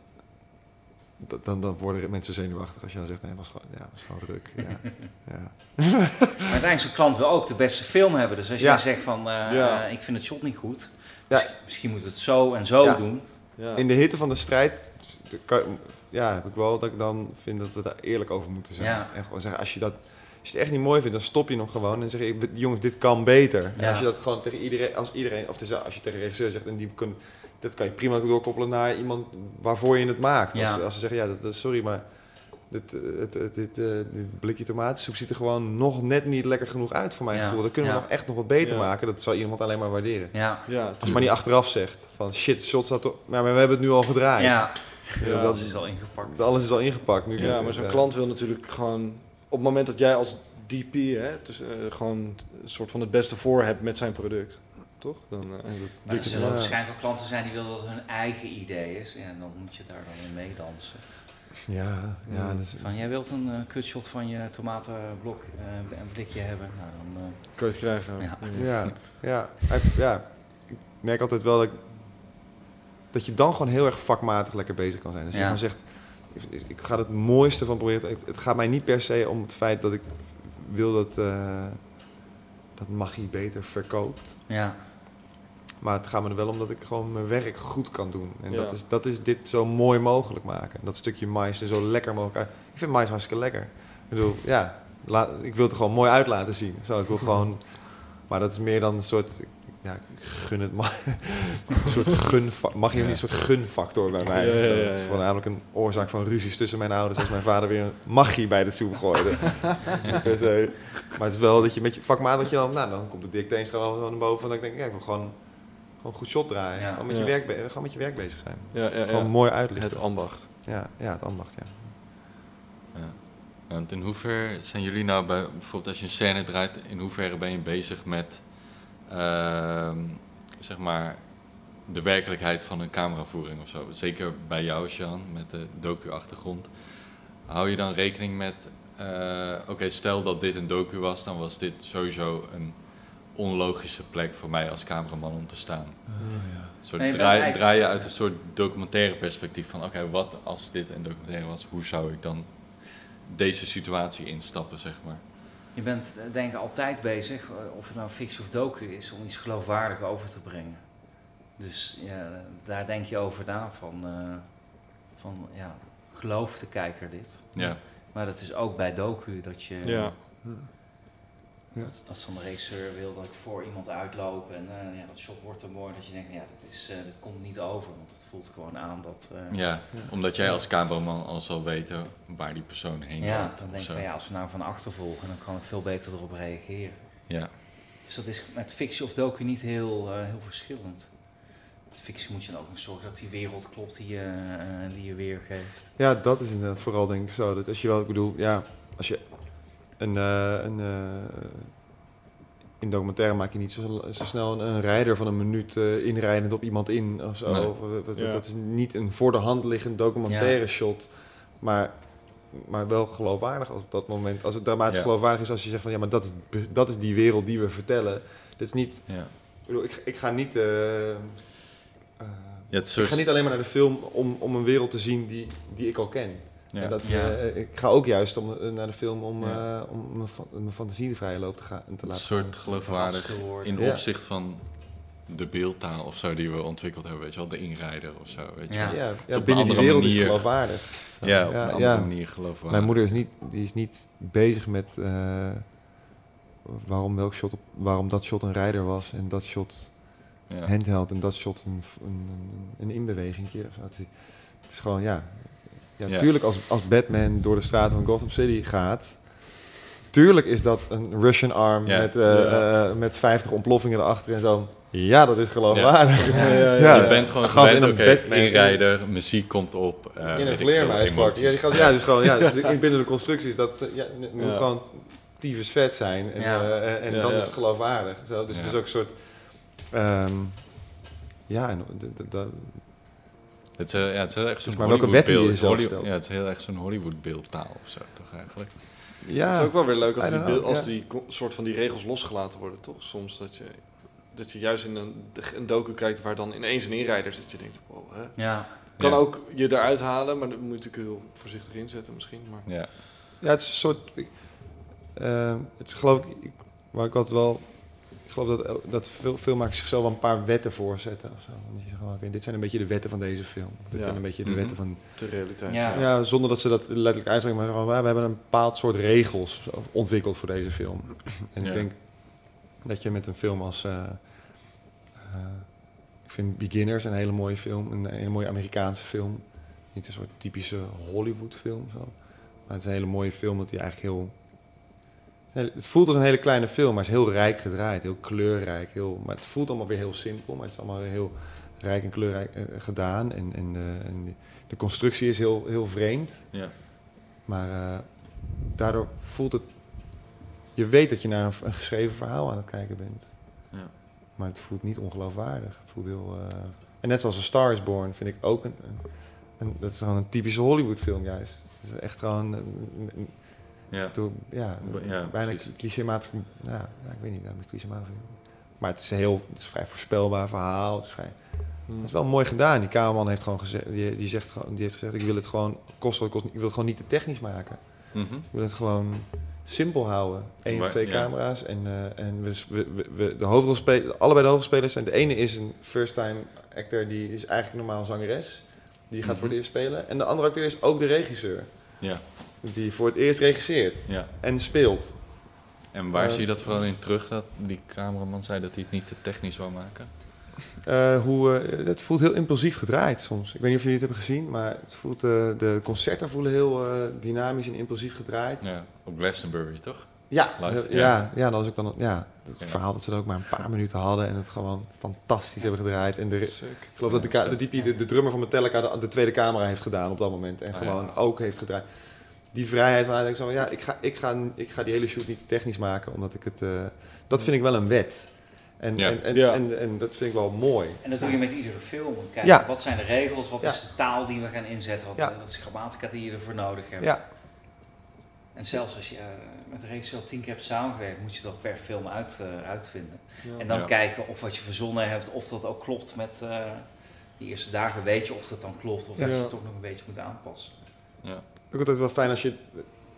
Dan, dan worden mensen zenuwachtig als je dan zegt, nee, was gewoon, ja, was gewoon druk. Ja, *laughs* ja. Maar uiteindelijk zo'n klant wil ook de beste film hebben. Dus als Ja. jij zegt van, eh, Ja. ik vind het shot niet goed. Ja. mis- Misschien moet het zo en zo Ja. doen. Ja. In de hitte van de strijd de- kan- ja, heb ik wel dat ik dan vind dat we daar eerlijk over moeten zijn. Ja. En gewoon zeggen, als je, dat, als je het echt niet mooi vindt, dan stop je hem gewoon en zeg je, ik- jongens, dit kan beter. En als je dat gewoon tegen iedereen, als iedereen, of als je tegen de regisseur zegt, en die kun, dat kan je prima doorkoppelen naar iemand waarvoor je het maakt. Ja. Als, als ze zeggen, ja, dat, dat- sorry, maar dit, eh, het, het, dit, eh, dit blikje tomatensoep ziet er gewoon nog net niet lekker genoeg uit voor mijn Ja. gevoel. Dat kunnen we nog echt nog wat beter Ja. maken. Dat zou iemand alleen maar waarderen. Ja, Ja, Als je maar niet achteraf zegt van shit, shot staat toch... Maar, we hebben het nu al gedraaid. ja. Ja, dat, alles is al ingepakt. alles is al ingepakt. Nu Ja, maar zo'n klant wil natuurlijk gewoon... Op het moment dat jij als DP hè, dus, gewoon een soort van het beste voor hebt met zijn product. Toch? Dan, eh, en dat Maar er zullen waarschijnlijk ook klanten zijn die willen dat het hun eigen idee is. En dan moet je daar dan in meedansen. Ja, ja. Mm. Dat is, Van, jij wilt een eh kutshot van je tomatenblok, eh, een blikje hebben. Nou, dan, eh, kan je het krijgen. Ja. ja, ja, ik- ja. Ik merk altijd wel dat, ik- dat je dan gewoon heel erg vakmatig lekker bezig kan zijn. Dus je Ja. gewoon zegt, ik, ik ga het mooiste van proberen. te- Het gaat mij niet per se om het feit dat ik wil dat, eh, dat magie beter verkoopt. ja. Maar het gaat me er wel om dat ik gewoon mijn werk goed kan doen. En Ja. dat, is, dat is dit zo mooi mogelijk maken. Dat stukje mais er zo lekker mogelijk uit. Ik vind mais hartstikke lekker. Ik bedoel, ja, la- ik wil het er gewoon mooi uit laten zien. Zo, ik wil gewoon... *laughs* Maar dat is meer dan een soort... Ja, ik gun het maar. *laughs* een soort gun... Mag je niet een soort gunfactor bij mij? Ja, Het is voornamelijk een oorzaak van ruzies tussen mijn ouders... als mijn vader weer een magie bij de soep gooide. Dat per se- maar het is wel dat je met je vakmaat... Dat je dan, nou, dan komt de Teenstra wel naar boven... en dan denk ik, ja, ik wil gewoon, gewoon goed shot draaien. Ja. Gewoon, met Ja. je werk, gewoon met je werk bezig zijn. Ja, ja, Gewoon ja. mooi uitlichten. Het ambacht. Ja, ja, het ambacht, ja. Ja. Want in hoeverre zijn jullie nou bij, bijvoorbeeld als je een scène draait, in hoeverre ben je bezig met, ehm, zeg maar, de werkelijkheid van een cameravoering of zo? Zeker bij jou, Jean, met de docu-achtergrond. Hou je dan rekening met, eh, oké, stel dat dit een docu was, dan was dit sowieso een onlogische plek voor mij als cameraman om te staan. Een soort Nee, je bent draai, eigenlijk- draai je uit een soort documentaire perspectief van, oké, wat als dit een documentaire was, hoe zou ik dan deze situatie instappen, zeg maar. Je bent eh, denk ik altijd bezig, eh, of het nou fictie of docu is, om iets geloofwaardig over te brengen. Dus ja, daar denk je over na van, eh, van ja, gelooft de kijker dit? Ja, Maar dat is ook bij docu dat je, Ja. Dat, als dan de regisseur wil dat ik voor iemand uitloop en eh, ja, dat shot wordt te mooi, dat je denkt, ja, dit, is, eh, dit komt niet over, want het voelt gewoon aan dat... eh, ja, omdat jij als cameraman al zal weten waar die persoon heen ja, loopt. dan denk ik van ja, als we nou van achter volgen, dan kan ik veel beter erop reageren. Ja, Dus dat is met fictie of docu niet heel, eh, heel verschillend. Met fictie moet je dan ook nog zorgen dat die wereld klopt die je, eh, die je weergeeft. Ja, dat is inderdaad vooral denk ik zo. Dat als je wel, ik bedoel, ja, als je een, eh, een eh, in documentaire maak je niet zo, zo snel een, een rijder van een minuut eh, inrijdend op iemand in of zo. Nee. Of, wat- Ja. Dat is niet een voor de hand liggend documentaire shot, maar, maar wel geloofwaardig als op dat moment. Als het dramatisch Ja. geloofwaardig is als je zegt van ja, maar dat is, dat is die wereld die we vertellen. Dit is niet, ja. ik bedoel, ik, ik ga niet. ja het ik ga niet alleen maar naar de film om, om een wereld te zien die, die ik al ken. Ja. En dat, Ja. eh, ik ga ook juist om, eh, naar de film om, Ja. eh, om mijn, fa- mijn fantasie de vrije loop te, gaan, te een laten soort gaan. geloofwaardig in Ja. opzicht van de beeldtaal of zo die we ontwikkeld hebben, weet je wel, de inrijder of zo, weet je Ja. wel. Ja, een binnen die andere wereld is manier. geloofwaardig. Zo, Ja, op een andere ja. manier geloofwaardig. Mijn moeder is niet, die is niet bezig met eh, waarom, welk shot op, waarom dat shot een rijder was en dat shot ja. handheld en dat shot een, een, een, een is, het is gewoon, ja. Ja, Ja. tuurlijk als, als Batman door de straten van Gotham City gaat... tuurlijk is dat een Russian arm Ja. met, eh, Ja. eh, met 50 ontploffingen erachter en zo. Ja, dat is geloofwaardig. Ja, ja, *laughs* ja. Ja. je bent gewoon Een gast gewend, in een met- inrijder, muziek komt op. eh, weet in een vleermuispak. Ja, die gaat, ja, dus gewoon, ja, *laughs* binnen de constructies, dat eh, ja, het moet Ja. gewoon tyfus vet zijn. En, Ja. eh, en Ja, dan ja. is het geloofwaardig. Zo, dus Ja. het is ook een soort... ehm, ja, en Het is, ja, het is heel erg zo'n welke je Hollywood- stelt. Ja, het is heel erg zo'n Hollywood-beeldtaal of zo, toch eigenlijk? ja, Het is ook wel weer leuk als die, know, beeld- als ja. die soort van die regels losgelaten worden, toch? Soms dat je, dat je juist in een, een docu kijkt waar dan ineens een inrijder zit. Je denkt, wow, hè? Ja. Kan Ja. ook je eruit halen, maar dan moet je natuurlijk heel voorzichtig inzetten misschien. Maar... Ja, Ja, het is een soort. ik- eh, het is geloof ik. ik- Waar ik altijd wel. Ik geloof dat, dat veel filmmakers zichzelf wel een paar wetten voorzetten. Of zo. Want je zegt gewoon, oké, dit zijn een beetje de wetten van deze film. Of dit Ja. zijn een beetje de Mhm. wetten van. De realiteit. Ja. Ja, zonder dat ze dat letterlijk uitspreken. Maar gewoon, we hebben een bepaald soort regels ontwikkeld voor deze film. *clears throat* En Ja. ik denk dat je met een film als. eh, eh, ik vind Beginners een hele mooie film. Een hele mooie Amerikaanse film. Niet een soort typische Hollywood film. Zo. Maar het is een hele mooie film dat die eigenlijk heel... Het voelt als een hele kleine film, maar het is heel rijk gedraaid. Heel kleurrijk. Heel, maar het voelt allemaal weer heel simpel. Maar het is allemaal heel rijk en kleurrijk eh, gedaan. En, en, eh, en de, de constructie is heel, heel vreemd. ja. Maar eh, daardoor voelt het... Je weet dat je naar een, een geschreven verhaal aan het kijken bent. Ja. Maar het voelt niet ongeloofwaardig. Het voelt heel... En net zoals A Star is Born vind ik ook een... een, een- dat is gewoon een typische Hollywood film juist. Het is echt gewoon... een- een- ja. door, ja, Ja, bijna clichématig. Ja, ja, ik weet niet, daarom clichématig. Maar het is een heel, het is een vrij voorspelbaar verhaal. Het is, vrij, Hmm. het is wel mooi gedaan. Die kamerman heeft gewoon gezegd, die, die zegt, gewoon- die heeft gezegd, ik wil het gewoon kost wat kost. Ik wil het gewoon niet te technisch maken. Mhm. Ik wil het gewoon simpel houden. Eén of twee ja. camera's en, eh, en we, we, de hoofdrolspelers, allebei de hoofdrolspelers zijn. De ene is een first-time actor, die is eigenlijk normaal een zangeres. Die gaat voor het Mhm. eerst spelen. En de andere acteur is ook de regisseur. Ja, Die voor het eerst regisseert ja. en speelt. En waar Eh, zie je dat vooral in terug, dat die cameraman zei dat hij het niet te technisch wou maken? Eh, hoe, eh, het voelt heel impulsief gedraaid soms. Ik weet niet of jullie het hebben gezien, maar het voelt, de concerten voelen heel eh, dynamisch en impulsief gedraaid. Ja, op Glastonbury, toch? Ja, Live, ja, ja. ja, dat is ook dan ja, het Ja. verhaal dat ze er ook maar een paar minuten hadden en het gewoon fantastisch hebben gedraaid. En de, ik geloof dat de, de, de, de drummer van Metallica de, de tweede camera heeft gedaan op dat moment en Ah, gewoon ja. ook heeft gedraaid. Die vrijheid van denkt zo, ja, ik ga, ik, ga, ik ga die hele shoot niet te technisch maken, omdat ik het, eh, dat vind ik wel een wet. En, Ja. en, en, Ja. en, en dat vind ik wel mooi. En dat doe je met iedere film. Kijk, Ja. wat zijn de regels? Wat Ja. is de taal die we gaan inzetten? Wat, Ja. wat is de grammatica die je ervoor nodig hebt? Ja, En zelfs als je eh, met een regisseur tien keer hebt samengewerkt, moet je dat per film uit, eh, uitvinden. Ja. En dan Ja. kijken of wat je verzonnen hebt, of dat ook klopt met eh die eerste dagen. Weet je of dat dan klopt, of Ja. dat je het toch nog een beetje moet aanpassen. Ja. Ook altijd wel fijn als je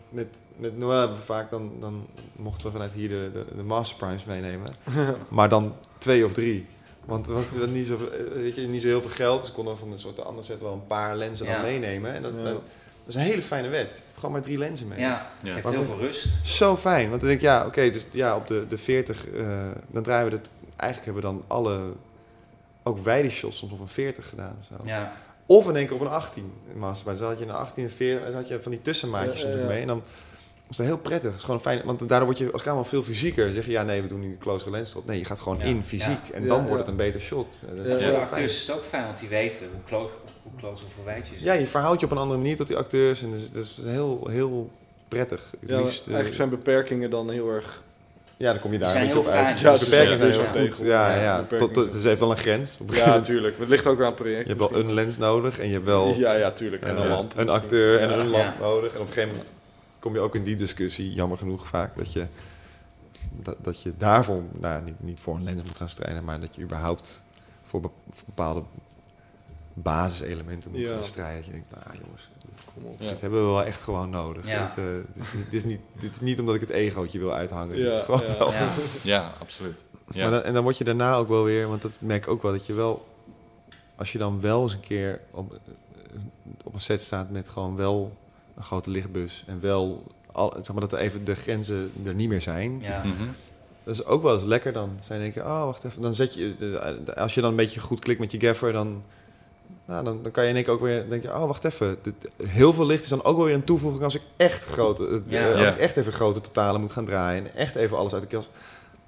met, met Noël hebben we vaak dan, dan mochten we vanuit hier de, de, de Master Primes meenemen. *laughs* maar dan twee of drie. Want er was er niet zo, weet je, niet zo heel veel geld. Dus we konden van een soort andere set wel een paar lenzen Ja. dan meenemen. En dat, Ja. dat is een hele fijne wet. Gewoon maar drie lenzen mee. Ja, Ja. geeft Maar heel veel rust. Zo fijn. Want dan denk ik, ja, oké, dus ja, op de, de 40, eh, dan draaien we het. Eigenlijk hebben we dan alle, ook wijde shots soms op een 40 gedaan of zo. Ja, Of in één keer op een 18 in Masterclass. Dan had je een 18 en 40, dan had je van die tussenmaatjes Ja, mee. En dan is dat heel prettig. Het is gewoon fijn, want daardoor word je als camera veel fysieker. Dan zeg je, ja nee, we doen niet een close lens shot. Nee, je gaat gewoon Ja, in fysiek. ja. En dan ja. wordt het een beter shot. Ja, dat is voor de acteurs is het ook fijn, want die weten hoe close, hoe close of hoe wijd je zit. Ja, je verhoudt je op een andere manier tot die acteurs. En dat is, dat is heel, heel prettig. Het Ja, maar liefst, eh, eigenlijk zijn beperkingen dan heel erg... ja, dan kom je daar een beetje op uit. Ja, de beperkingen zijn heel een goed. Ja, Ja. Tot, tot, het is even wel een grens. Op een Ja, natuurlijk. Het ligt ook aan het project. Je hebt wel een lens nodig en je hebt wel Ja, ja, tuurlijk. En een eh, lamp. een acteur en Ja. een lamp Ja. nodig. En op een gegeven moment kom je ook in die discussie, jammer genoeg vaak, dat je, dat, dat je daarvoor, nou, niet, niet voor een lens moet gaan strijden, maar dat je überhaupt voor, be- voor bepaalde basiselementen moet Ja. gaan strijden. Dat je denkt, nou jongens, Kom op. Ja. dit hebben we wel echt gewoon nodig. Ja. Dit, eh, dit, is niet, dit, is niet, dit is niet omdat ik het egootje wil uithangen. dit Ja, is gewoon ja. wel Ja. Ja, absoluut. Ja. maar dan, en dan word je daarna ook wel weer, want dat merk ik ook wel, dat je wel, als je dan wel eens een keer op, op een set staat met gewoon wel een grote lichtbus en wel, al, zeg maar dat er even de grenzen er niet meer zijn. Ja. Mhm. Dat is ook wel eens lekker dan. Zijn denk je, oh wacht even, dan zet je, de- als je dan een beetje goed klikt met je gaffer, dan nou, dan, dan kan je in één keer ook weer denk je, oh wacht even, dit, heel veel licht is dan ook wel weer een toevoeging als ik echt grote, eh, Ja. eh, als Ja. ik echt even grote totalen moet gaan draaien en echt even alles uit de kast.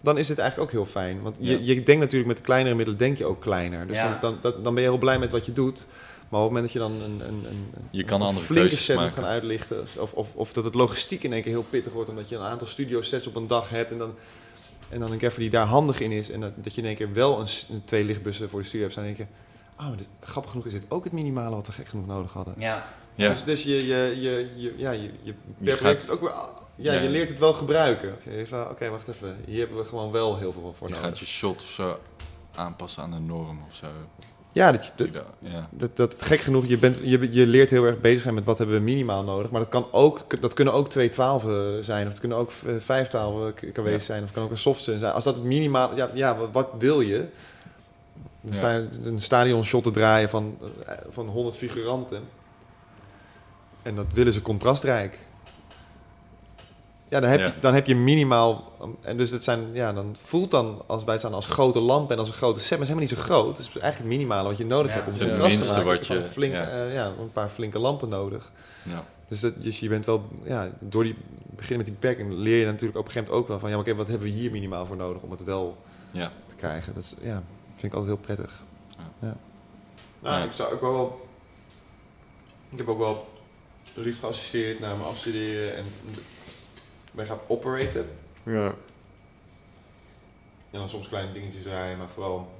Dan is dit eigenlijk ook heel fijn. Want je, Ja. je denkt natuurlijk met de kleinere middelen denk je ook kleiner. Dus Ja. dan, dan, dan ben je heel blij met wat je doet. Maar op het moment dat je dan een, een, een, Je kan een andere flinke keuzes set moet maken. gaan uitlichten. Of, of, of dat het logistiek in één keer heel pittig wordt. Omdat je een aantal studio sets op een dag hebt. En dan, en dan een gaffer die daar handig in is. En dat, dat je in één keer wel een, twee lichtbussen voor de studio hebt staan. Dan denk je, oh, maar dit, grappig genoeg is dit ook het minimale wat we gek genoeg nodig hadden. Ja, Ja, Dus, dus je, je, je, je, ja, je, je, gaat- is het ook weer, ah, ja, Ja. je leert het wel gebruiken. Je zegt, oké, wacht even. Hier hebben we gewoon wel heel veel voor je nodig. gaat je shot of zo aanpassen aan de norm of zo. Ja, dat, je- dat, Ja, dat, dat gek genoeg, je, bent, je, je leert heel erg bezig zijn met wat hebben we minimaal nodig. Maar dat, kan ook, dat kunnen ook twee twaalfen zijn, of het kunnen ook vijf twaalfen kW's Ja. zijn, of het kan ook een softsun zijn. Als dat het minimaal, ja, ja wat, wat wil je? Dan Ja. sta je een stadion shot te draaien van, eh, van 100 figuranten. En dat willen ze contrastrijk. Ja, dan heb, Ja. Je, dan heb je minimaal. En dus dat zijn, ja, dan voelt dan als wij staan als grote lamp en als een grote set, maar het is helemaal niet zo groot. Het is eigenlijk het minimale wat je nodig Ja. hebt om Het contrast te minste maken. wat Je flink, ja. eh, ja, een paar flinke lampen nodig. ja. Dus, dat, dus je bent wel, ja, door die beginnen met die beperking leer je natuurlijk op een gegeven moment ook wel van, ja, maar oké, wat hebben we hier minimaal voor nodig om het wel ja. te krijgen? Dat is, ja, vind ik altijd heel prettig. Ja. Ja. Nou, ik zou ook wel... Ik heb ook wel licht geassisteerd naar mijn afstuderen en ben gaan operaten. Ja. En dan soms kleine dingetjes draaien, maar vooral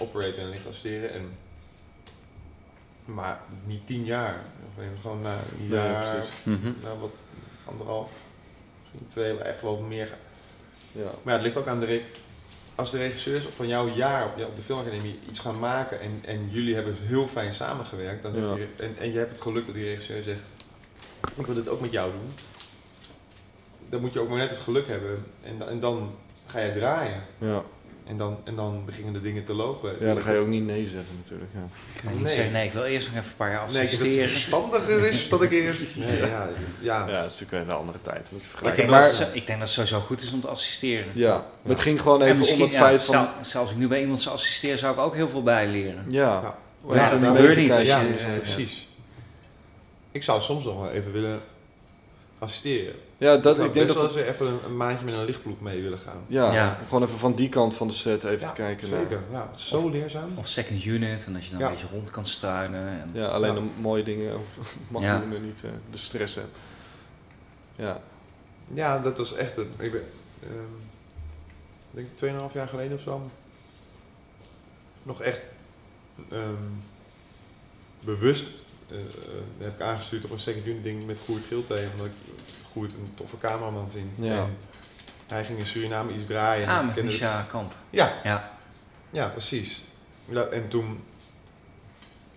operaten en licht assisteren. En, maar niet tien jaar. Gewoon na een jaar. Mhm. na wat anderhalf, misschien twee, echt wel meer. gaan. Ja. Maar ja, het ligt ook aan de... Als de regisseurs van jouw jaar op, de filmacademie iets gaan maken en, en jullie hebben heel fijn samengewerkt, dan zeg Ja. je, en, en je hebt het geluk dat die regisseur zegt, ik wil dit ook met jou doen. Dan moet je ook maar net het geluk hebben en, en dan ga je draaien. Ja. En dan, en dan beginnen de dingen te lopen. ja, dan ga je ook niet nee zeggen natuurlijk. Ja. ik ga niet Nee. zeggen, nee, ik wil eerst nog even een paar jaar Nee, ik denk dat assisteren. het verstandiger is dat ik eerst... *laughs* Nee, ja, ja, ja, het is natuurlijk een andere tijd. Dat ik, denk maar, dat het, ik denk dat het sowieso goed is om te assisteren. ja, maar het ging gewoon En even om het ja, feit van... zel- zelfs als ik nu bij iemand zou assisteren, zou ik ook heel veel bijleren. Ja, Ja. Dat gebeurt niet als je- precies. Ik zou soms nog wel even willen assisteren. Ja, dat, ik denk best dat... wel eens weer even een, een maandje met een lichtploeg mee willen gaan. Ja, Ja. gewoon even van die kant van de set even Ja, te kijken. Zeker, Naar, ja. Zo leerzaam. Of second unit, en dat je dan Ja. een beetje rond kan struinen. En, ja, alleen Ja. de mooie dingen of *laughs* mag en niet eh, de stress hebt. Ja, Ja, dat was echt een... Ik ben, ehm, ik denk 2,5 jaar geleden of zo. Nog echt ehm, bewust eh, eh, heb ik aangestuurd op een second unit ding met Goert Gilthee. Omdat ik Goert een toffe cameraman vind. Ja. En hij ging in Suriname iets draaien. ah, met Micha Kamp. Ja, Ja, Ja, precies. En toen...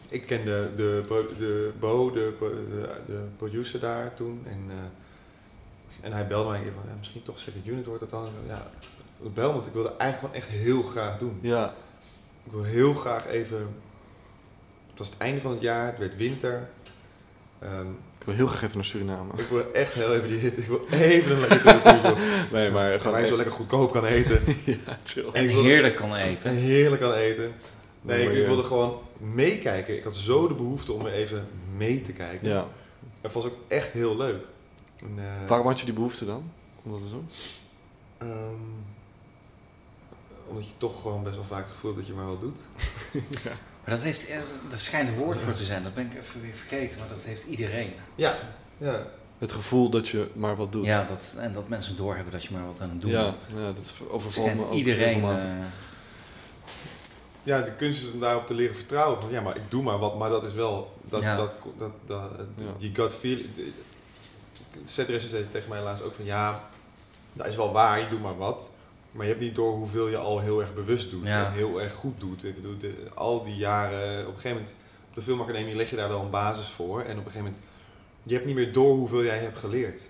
Ik kende de, pro- de Bo, de, de, de producer daar toen. En, eh, en hij belde mij een keer van, ja, misschien toch second unit wordt het dan. Ja, bel, want ik wilde eigenlijk gewoon echt heel graag doen. ja, Ik wil heel graag even... Het was het einde van het jaar, het werd winter. Ehm, wil heel graag even naar Suriname. ik wil echt heel even die hit. Ik wil even een lekker. *laughs* Nee, maar Waar gewoon... je zo lekker goedkoop kan eten. *laughs* ja, chill. En heerlijk kan eten. En heerlijk aan eten. Nee, ik, ik wilde gewoon meekijken. Ik had zo de behoefte om er even mee te kijken. Ja. Dat was ook echt heel leuk. En, eh, Waarom had je die behoefte dan? Om dat te doen? ehm, omdat je toch gewoon best wel vaak het gevoel hebt dat je maar wat doet. *laughs* Maar dat, heeft, eh, dat schijnt een woord voor te zijn, dat ben ik even weer vergeten, maar dat heeft iedereen. Ja, ja. Het gevoel dat je maar wat doet. Ja, dat, en dat mensen doorhebben dat je maar wat aan het doen ja, bent. ja, dat Dat overvalt schijnt me ook iedereen. eh, ja, de kunst is om daarop te leren vertrouwen. Van, ja, maar ik doe maar wat, maar dat is wel... Dat, Ja. dat, dat, dat, Ja. Die gut feel... Zetrest zei tegen mij laatst ook van... Ja, dat is wel waar, je doet maar wat. Maar je hebt niet door hoeveel je al heel erg bewust doet. Ja. En heel erg goed doet. Ik bedoel, de- al die jaren... Op een gegeven moment... Op de filmacademie leg je daar wel een basis voor. En op een gegeven moment... Je hebt niet meer door hoeveel jij hebt geleerd.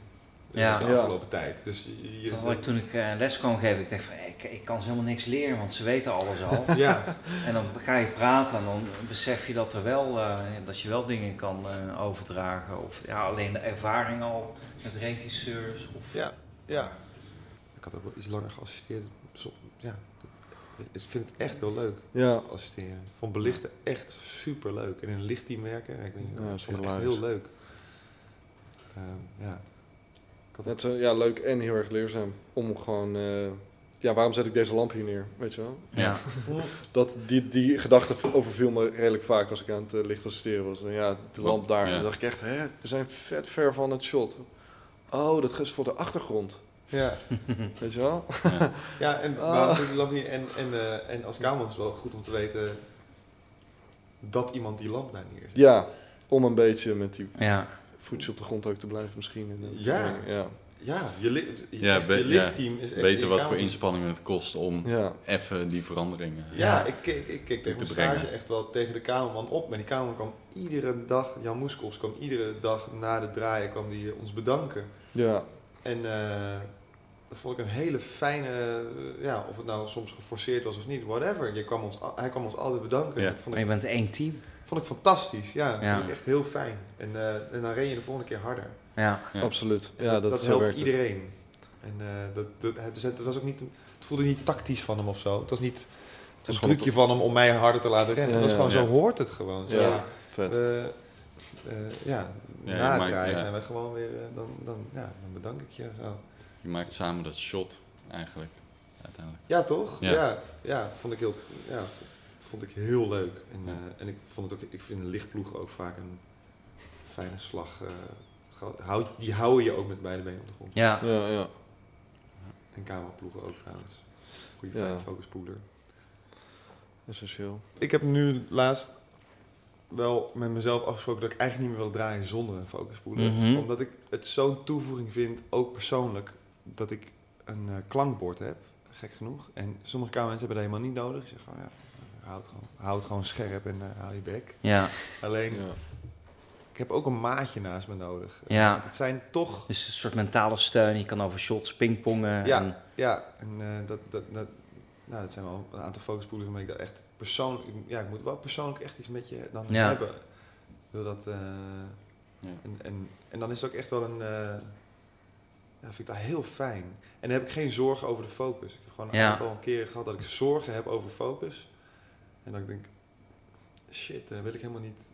eh, Ja. De Ja. afgelopen tijd. Dus je, dat ik toen ik eh, les kwam geven, ik dacht van ik, ik kan ze helemaal niks leren, want ze weten alles al. *laughs* ja, en dan ga je praten en dan besef je dat, er wel, eh, dat je wel dingen kan eh, overdragen. Of ja, alleen de ervaring al met regisseurs. Of, Ja, ja. Ik had ook wel iets langer geassisteerd. Ja, ik vind het echt heel leuk, Ja, assisteren. Ik vond belichten echt super leuk. En in een lichtteam werken, ik, weet niet, Ja, ik dat is vond het echt heel leuk. Ehm, ja. Ik had het is eh, ja, leuk en heel erg leerzaam. Om gewoon... eh, ja, waarom zet ik deze lamp hier neer? Weet je wel? Ja. Dat, die, die gedachte overviel me redelijk vaak als ik aan het eh, licht assisteren was. En ja, de lamp daar. Ja. Dan dacht ik echt, hè, we zijn vet ver van het shot. Oh, dat is voor de achtergrond. Ja, *laughs* Weet je wel? ja en, Ah. lamp niet? En, en, eh, en als kamerman is het wel goed om te weten dat iemand die lamp daar neerzet. Ja, om een beetje met die ja. voetjes op de grond ook te blijven misschien. En, eh, Ja. ja. Ja, je, li- je, Ja, echt, je ja. lichtteam is echt... Weten wat voor kamer- inspanningen het kost om Ja. even die veranderingen. Ja, ik keek, ik keek tegen te mijn stage brengen. echt wel tegen de kamerman op. Maar die kamerman kwam iedere dag, Jan Moeskops kwam iedere dag na de draaien kwam die ons bedanken. Ja. En eh, dat vond ik een hele fijne, eh, ja, of het nou soms geforceerd was of niet, whatever. Je kwam ons, hij kwam ons altijd bedanken. Ja. Dat vond Maar ik, je bent één team. vond ik fantastisch, ja. Ja. Vond ik echt heel fijn. En, eh, en dan ren je de volgende keer harder. Ja. Ja. Absoluut. En Ja, dat, dat, dat helpt het. iedereen. En eh, dat, dat, het, dus het was ook niet, het voelde niet tactisch van hem of zo. Het was niet was een gewoon trucje van hem om mij harder te laten rennen. Ja, het was gewoon ja. zo hoort het gewoon. Zo. Ja, vet. Eh, ja, Ja, na het draaien ja. zijn we gewoon weer, eh, dan, dan, ja, dan bedank ik je. Zo. Je maakt samen dat shot eigenlijk, uiteindelijk. Ja, toch? Ja. Ja. Ja, vond ik heel, ja, vond ik heel leuk. En, Ja. eh, en ik vond het ook, ik vind een lichtploeg ook vaak een fijne slag. eh, gehad. Hou- die houden je ook met beide benen op de grond. Ja. Ja, ja. En cameraploegen ook trouwens. Goede Ja. fijne focuspoeler. Essentieel. Ik heb nu laatst wel met mezelf afgesproken dat ik eigenlijk niet meer wil draaien zonder een focuspoeler. Mhm. Omdat ik het zo'n toevoeging vind, ook persoonlijk, dat ik een eh, klankbord heb. Gek genoeg. En sommige kamermensen hebben dat helemaal niet nodig. Ik zeg gewoon, ja, hou het gewoon, hou het gewoon scherp en eh, hou je bek. Ja. Alleen, Ja. ik heb ook een maatje naast me nodig. Ja. Want het zijn toch Dus een soort mentale steun. Je kan over shots pingpongen. Ja. En, Ja, en eh, dat, dat, dat, nou, dat zijn wel een aantal focuspoelers waarmee ik dat echt persoonlijk... Ja, ik moet wel persoonlijk echt iets met je dan Ja. hebben. Wil dat... eh, Ja. en, en, en dan is het ook echt wel een... eh, ja, vind ik dat heel fijn. En dan heb ik geen zorgen over de focus. Ik heb gewoon een Ja. aantal keren gehad dat ik zorgen heb over focus. En dat ik denk, shit, daar wil ik helemaal niet...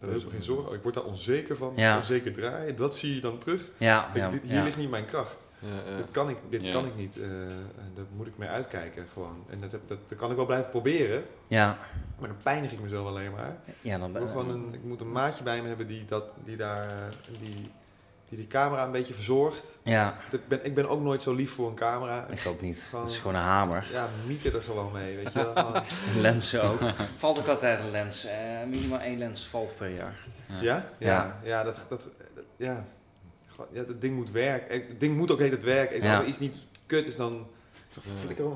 Daar heb ik geen zorgen over. Ik word daar onzeker van. Ja. Onzeker draaien. Dat zie je dan terug. ja, Ik- ja, dit- hier ja. ligt niet mijn kracht. Ja, ja. Dit kan ik, dit Ja. kan ik niet. eh, en daar moet ik mee uitkijken gewoon. En dat, heb, dat, dat kan ik wel blijven proberen. Ja. Maar dan pijnig ik mezelf alleen maar. Ja, dan Ik, moet ben gewoon een, ik moet een maatje bij me hebben die, dat, die, daar, die, die die camera een beetje verzorgt. Ja, Ik ben, ik ben ook nooit zo lief voor een camera. ik ook niet. Gewoon- Het is gewoon een hamer. Ja, mieten er gewoon mee, weet je wel. *laughs* Ook. *laughs* Valt ook altijd een lens. eh, minimaal één lens valt per jaar. Ja. ja? Ja, ja, dat, dat, dat- ja. Gewoon, ja, dat ding moet werken. Eh, Het ding moet ook heet het werken. Als er iets niet kut is, dan flikker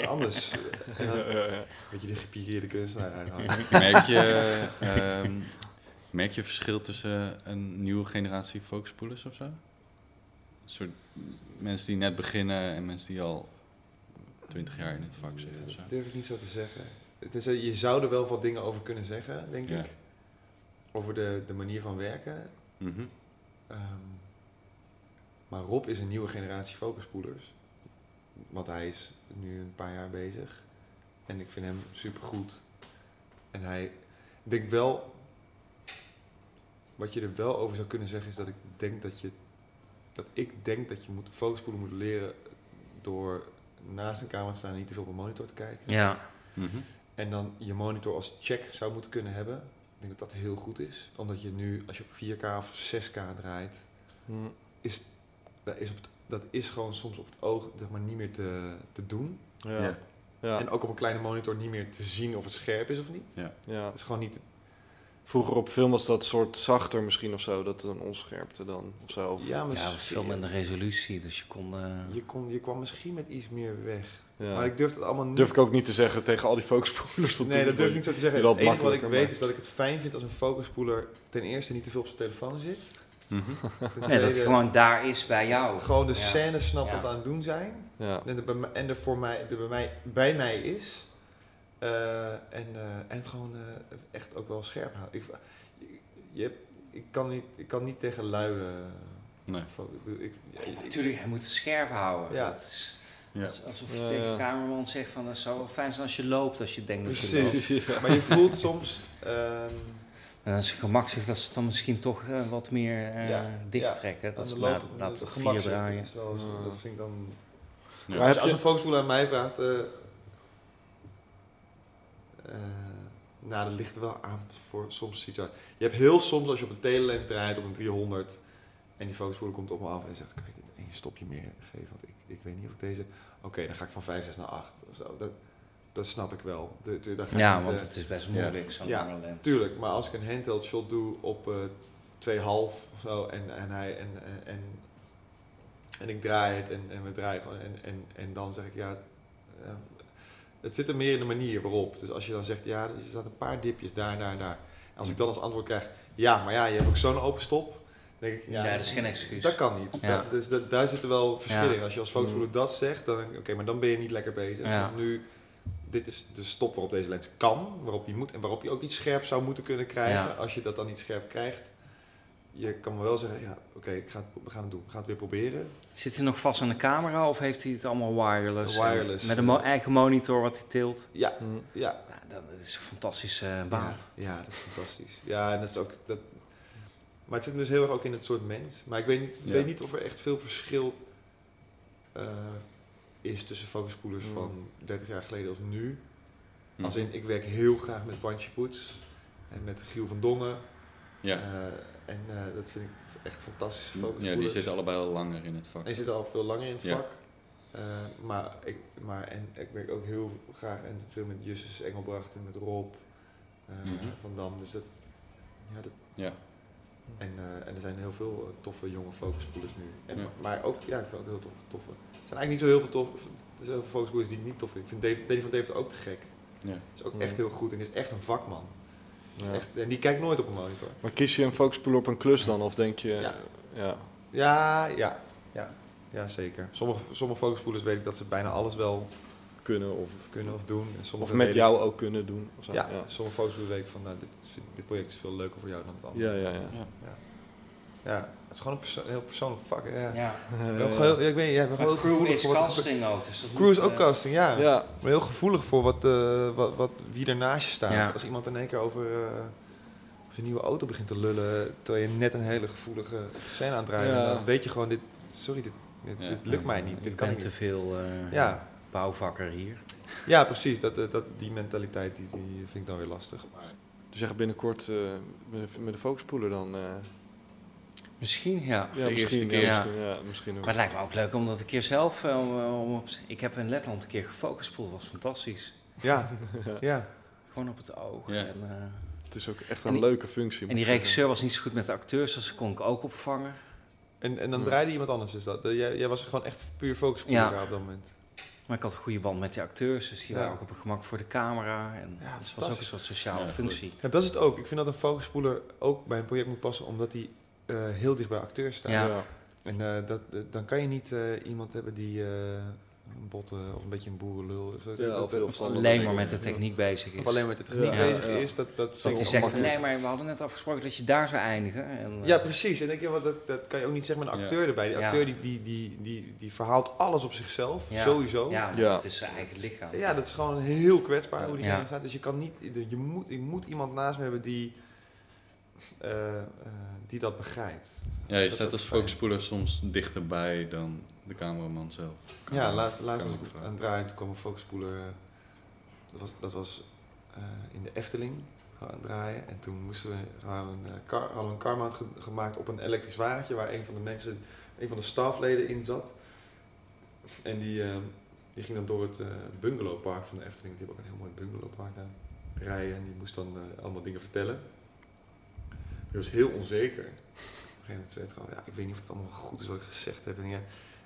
eh, *laughs* anders. En dan, Ja, ja. Weet je, die gepiekeerde kunstenaar uithangen. Merk je, ehm, merk je verschil tussen een nieuwe generatie focuspoolers of zo? Een soort mensen die net beginnen en mensen die al twintig jaar in het vak zitten of zo. Dat durf ik niet zo te zeggen. Het is, eh, je zou er wel wat dingen over kunnen zeggen, denk Ja. ik. Over de, de manier van werken. Mhm. Ehm, maar Rob is een nieuwe generatie focuspoelers. Want hij is nu een paar jaar bezig. En ik vind hem supergoed. En hij, ik denk wel, wat je er wel over zou kunnen zeggen is dat ik denk dat je, dat ik denk dat je moet focuspoelen moet leren door naast een camera te staan en niet te veel op een monitor te kijken. Ja, Mhm. En dan je monitor als check zou moeten kunnen hebben. Ik denk dat dat heel goed is. Omdat je nu, als je op 4K of 6K draait, Hm. is, dat, is op het, dat is gewoon soms op het oog zeg maar, niet meer te, te doen. Ja. Ja. Ja. En ook op een kleine monitor niet meer te zien of het scherp is of niet. Ja. ja. Het is gewoon niet... Vroeger op film was dat soort zachter misschien of zo, dat een onscherpte dan of zo. Ja, maar ja veel minder resolutie. Dus je kon... eh, je, kon, je kwam misschien met iets meer weg. Ja. Maar ik durf het allemaal niet... durf ik ook niet te zeggen tegen al die focuspoelers van Nee, dat durf ik niet zo te zeggen. Het dat enige wat ik weet maakt. is dat ik het fijn vind als een focuspoeler ten eerste niet te veel op zijn telefoon zit. Mhm. Ten *laughs* nee, dat het gewoon daar is bij jou. gewoon de Ja. scène snapt Ja. wat we aan het doen zijn. Ja. En er, en er voor mij, er bij, mij, bij mij is. Eh, en, eh, en het gewoon eh, echt ook wel scherp houden. Ik, je, ik, kan, niet, ik kan niet tegen lui. Nee. ik, ja, Natuurlijk, hij moet het scherp houden. Ja. Dat is, Ja. Als- Alsof je Ja, tegen ja. de cameraman zegt van het zou wel fijn zijn als je loopt als je denkt dat je loopt. *laughs* Precies. Maar je voelt soms... ehm, En dan is het gemakzucht dat ze het dan misschien toch wat meer eh Ja, dicht ja. trekken. Dat ze vier gemakzucht, draaien. Dat, is wel, zo- Ja. dat vind ik dan... Ja. Maar als, je, een focuspoeler aan mij vraagt... eh, eh, nou, dat ligt er wel aan voor soms situatie. Je hebt heel soms als je op een telelens draait op een 300 en die focuspoeler komt op me af en zegt: Kan je niet één stopje meer geven? Want ik, ik weet niet of ik deze. Oké, dan ga ik van 5, 6 naar 8 of zo. Dat, dat snap ik wel. De, Ja, niet, want eh, het is best moeilijk, zo'n Ja, lens. Tuurlijk, maar als ik een handheld shot doe op eh 2,5 of zo en, en, hij, en, en, en, en ik draai het en, en we draaien gewoon en, en, en dan zeg ik ja, het zit er meer in de manier waarop. Dus als je dan zegt ja, er staat een paar dipjes daar, daar, daar. En als ik dan als antwoord krijg ja, maar ja, je hebt ook zo'n open stop, denk ik Ja, ja, dat is geen excuus. dat kan niet. Ja. Dat- dus dat, daar zitten wel verschillen in. Als je als fotospoeler dat zegt, dan oké, maar dan ben je niet lekker bezig. Nu, dit is de stop waarop deze lens kan, waarop die moet en waarop je ook iets scherp zou moeten kunnen krijgen. Als je dat dan niet scherp krijgt, je kan me wel zeggen, ja, oké, ik ga het, we gaan het doen. We gaan het weer proberen. Zit hij nog vast aan de camera of heeft hij het allemaal wireless? Wireless. Met een mo- eigen monitor wat hij tilt? Ja, Hm. ja, Nou, dat is een fantastische eh, baan. ja, ja, dat is fantastisch. Ja, en dat is ook dat. Maar het zit dus heel erg ook in het soort mens. Maar ik weet niet, Ja. weet niet of er echt veel verschil eh, is tussen focuspoelers Hmm. van 30 jaar geleden als nu. Hm. Als in, ik werk heel graag met Bandje Poets en met Giel van Dongen. Ja. Eh, en eh, dat vind ik echt fantastische ja, focuspoelers. die zitten allebei al langer in het vak. En die zitten al veel langer in het Ja. vak. Eh, maar, ik, maar en ik werk ook heel graag en veel met Justus Engelbracht en met Rob eh, Mhm. van Dam. Dus dat, ja, dat, Ja. en, eh, en er zijn heel veel toffe jonge focuspoelers nu. En, Ja. Maar ook, ja, ik vind ook heel tof, toffe. Er zijn eigenlijk niet zo heel veel tof, er zijn heel veel focuspoelers die ik niet tof vind. Ik vind Dave, Danny van Deventer ook te gek. Ja. Is ook Ja. echt heel goed en is echt een vakman. Ja. Echt, en die kijkt nooit op een monitor. Maar kies je een focuspoeler op een klus dan? Of denk je... Ja. ja. Ja, ja, ja, ja zeker. Sommige, sommige focuspoelers weet ik dat ze bijna alles wel Kunnen of, kunnen of doen. En sommige of met jou ook kunnen doen. Of zo. Ja, ja. sommige focuspoelers weet ik van, nou, dit, dit project is veel leuker voor jou dan het andere. Ja, ja, ja. Ja, het is gewoon een perso- heel persoonlijk vak. Ja. Ja. Ik ben ook heel, ja, ik weet niet, ja, ik ben Maar gewoon heel crew gevoelig is voor wat casting ook. Dus dat. Crew is ook eh, casting, ja. Ja. Ben heel gevoelig voor wat, eh, wat, wat, wie er naast je staat. Ja. Als iemand in één keer over eh, zijn nieuwe auto begint te lullen, terwijl je net een hele gevoelige scène aan het draaien Ja. dan weet je gewoon, dit, sorry, dit, dit, Ja. dit lukt mij niet. Ik Dit kan ben ik te niet. veel eh, Ja. bouwvakker hier. ja, precies. Dat, eh, dat, die mentaliteit die, die vind ik dan weer lastig. Dus gaat binnenkort eh, met, met de focuspoeler dan... eh, Misschien, ja. ja, De misschien, eerste ja, keer. misschien, ja, misschien ook. Maar het lijkt me ook leuk om dat een keer zelf... eh, om, om op- ik heb in Letland een keer gefocuspoeld. Dat was fantastisch. Ja, *laughs* ja. Gewoon op het oog. Ja. En, eh, Het is ook echt En een die- leuke functie. en die ik zeggen. regisseur was niet zo goed met de acteurs, dus dat kon ik ook opvangen. En, en dan Ja. draaide iemand anders dus dat. Jij, jij was gewoon echt puur focus Ja. daar op dat moment. Maar ik had een goede band met die acteurs, dus die Ja. waren ook op een gemak voor de camera. En Ja, het was ook een soort sociale Ja, functie. Ja, dat is het ook. Ik vind dat een focusspoeler ook bij een project moet passen, omdat hij eh, heel dicht bij acteurs staat. Ja. En eh, dat, eh, dan kan je niet eh, iemand hebben die eh, een botte of een beetje een boerenlul is. Ja, Dat- of dat- Of alleen maar met de techniek bezig is. of alleen met de techniek Ja. bezig Ja. is. Dat, dat dat ik zegt van nee, maar we hadden net afgesproken dat je daar zou eindigen. En, Ja, precies. En denk je, want dat, dat kan je ook niet zeggen met een Ja. acteur erbij. Die Ja. acteur die, die, die, die, die verhaalt alles op zichzelf, Ja. sowieso. Ja, het is zijn eigen lichaam. Ja, dat is gewoon heel kwetsbaar hoe Ja. diegene staat. Dus je kan niet, je moet, je moet iemand naast me hebben die, eh, eh, die dat begrijpt. Ja, je Dat is staat als focuspoeler soms dichterbij dan de cameraman zelf. Ja, laatst, laatst was ik aan het draaien, toen kwam een focuspoeler. Dat was, dat was eh, in de Efteling aan het draaien. En toen moesten we, hadden we een, car, hadden we een ge- gemaakt op een elektrisch wagentje waar een van de mensen, een van de stafleden in zat. En die, die ging dan door het bungalowpark van de Efteling. Die hebben ook een heel mooi bungalowpark daar rijden. En die moest dan allemaal dingen vertellen. Die was heel onzeker. Op een gegeven moment zei het gewoon, ja, ik weet niet of het allemaal goed is wat ik gezegd heb. En, ja.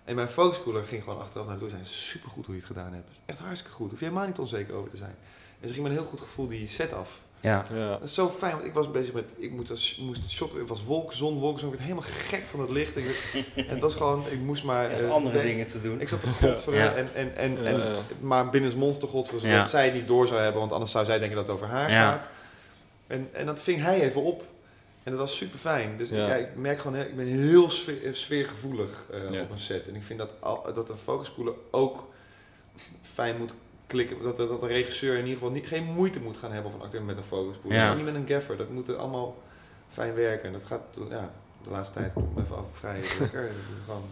en mijn focuspoeler ging gewoon achteraf naar toe. Zei, supergoed hoe je het gedaan hebt. Echt hartstikke goed. Hoef je helemaal niet onzeker over te zijn. En ze ging met een heel goed gevoel die set af. Ja. Ja. Dat is zo fijn, want ik was bezig met, ik moest, als- moest shot, het was wolk, zon, wolk, zo. Ik werd helemaal gek van het licht. *laughs* En het was gewoon, ik moest maar... Echt eh, andere ben- dingen te doen. Ik zat te godveren Ja. en, en, en, Ja, en, ja. maar binnen het monster godveren, zodat Ja. zij het niet door zou hebben, want anders zou zij denken dat het over haar Ja. gaat. En, en dat ving hij even op. En dat was super fijn. Dus Ja. ik merk gewoon, hè, ik ben heel sfeer, eh, sfeergevoelig eh, Ja. op een set. En ik vind dat, al, dat een focuspoeler ook fijn moet klikken. Dat, dat een regisseur in ieder geval niet, geen moeite moet gaan hebben of een acteur met een focuspoeler. Ja. Niet met een gaffer. Dat moet allemaal fijn werken. En dat gaat, ja, de laatste tijd komt even af vrij lekker. Gewoon,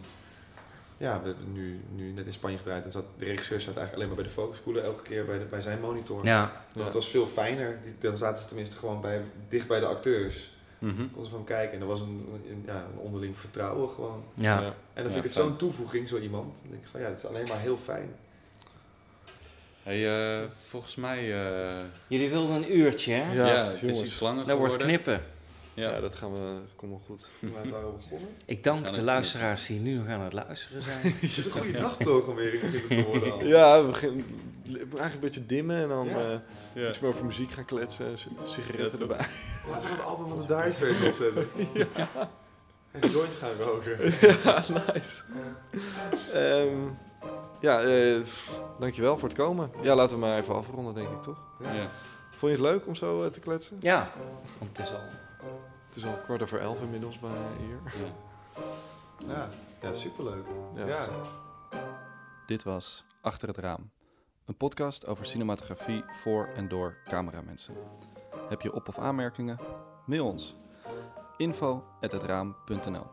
ja, we hebben nu, nu net in Spanje gedraaid. En zat, de regisseur zat eigenlijk alleen maar bij de focuspoeler. Elke keer bij, de, bij zijn monitor. Ja, Dus het was veel fijner. Die, dan zaten ze tenminste gewoon bij, dicht bij de acteurs. Mhm. Konden ze gewoon kijken. En er was een, een- ja, een onderling vertrouwen gewoon. ja. En dan Ja, vind ik het zo'n toevoeging, zo iemand. Dan denk ik van ja, dat is alleen maar heel fijn. Hey, eh, volgens mij... eh, Jullie wilden een uurtje, hè? Ja, ja, het is iets langer Dat wordt knippen. Ja, Ja. dat gaan we, komt wel goed. *laughs* Het waren we begonnen. Ik dank de luisteraars die nu nog aan het luisteren zijn. *laughs* Het is een goede nachtprogrammering begint het te worden al. Ja, we beginnen eigenlijk een beetje dimmen en dan Ja. eh, Ja. iets meer over muziek gaan kletsen, sigaretten Ja, erbij. *laughs* Laten we het album van de Dire Straits opzetten. En joints gaan roken. ja, nice. Ehm, ja, eh, pff, dankjewel voor het komen. Ja, laten we maar even afronden, denk ik, toch? Ja. Vond je het leuk om zo eh, te kletsen? Ja, want het is al... Het is al kwart over elf inmiddels bij hier. Ja. Ja, ja superleuk. Ja. Ja. Dit was Achter het Raam. Een podcast over cinematografie voor en door cameramensen. Heb je op- of aanmerkingen? Mail ons. info@hetraam.nl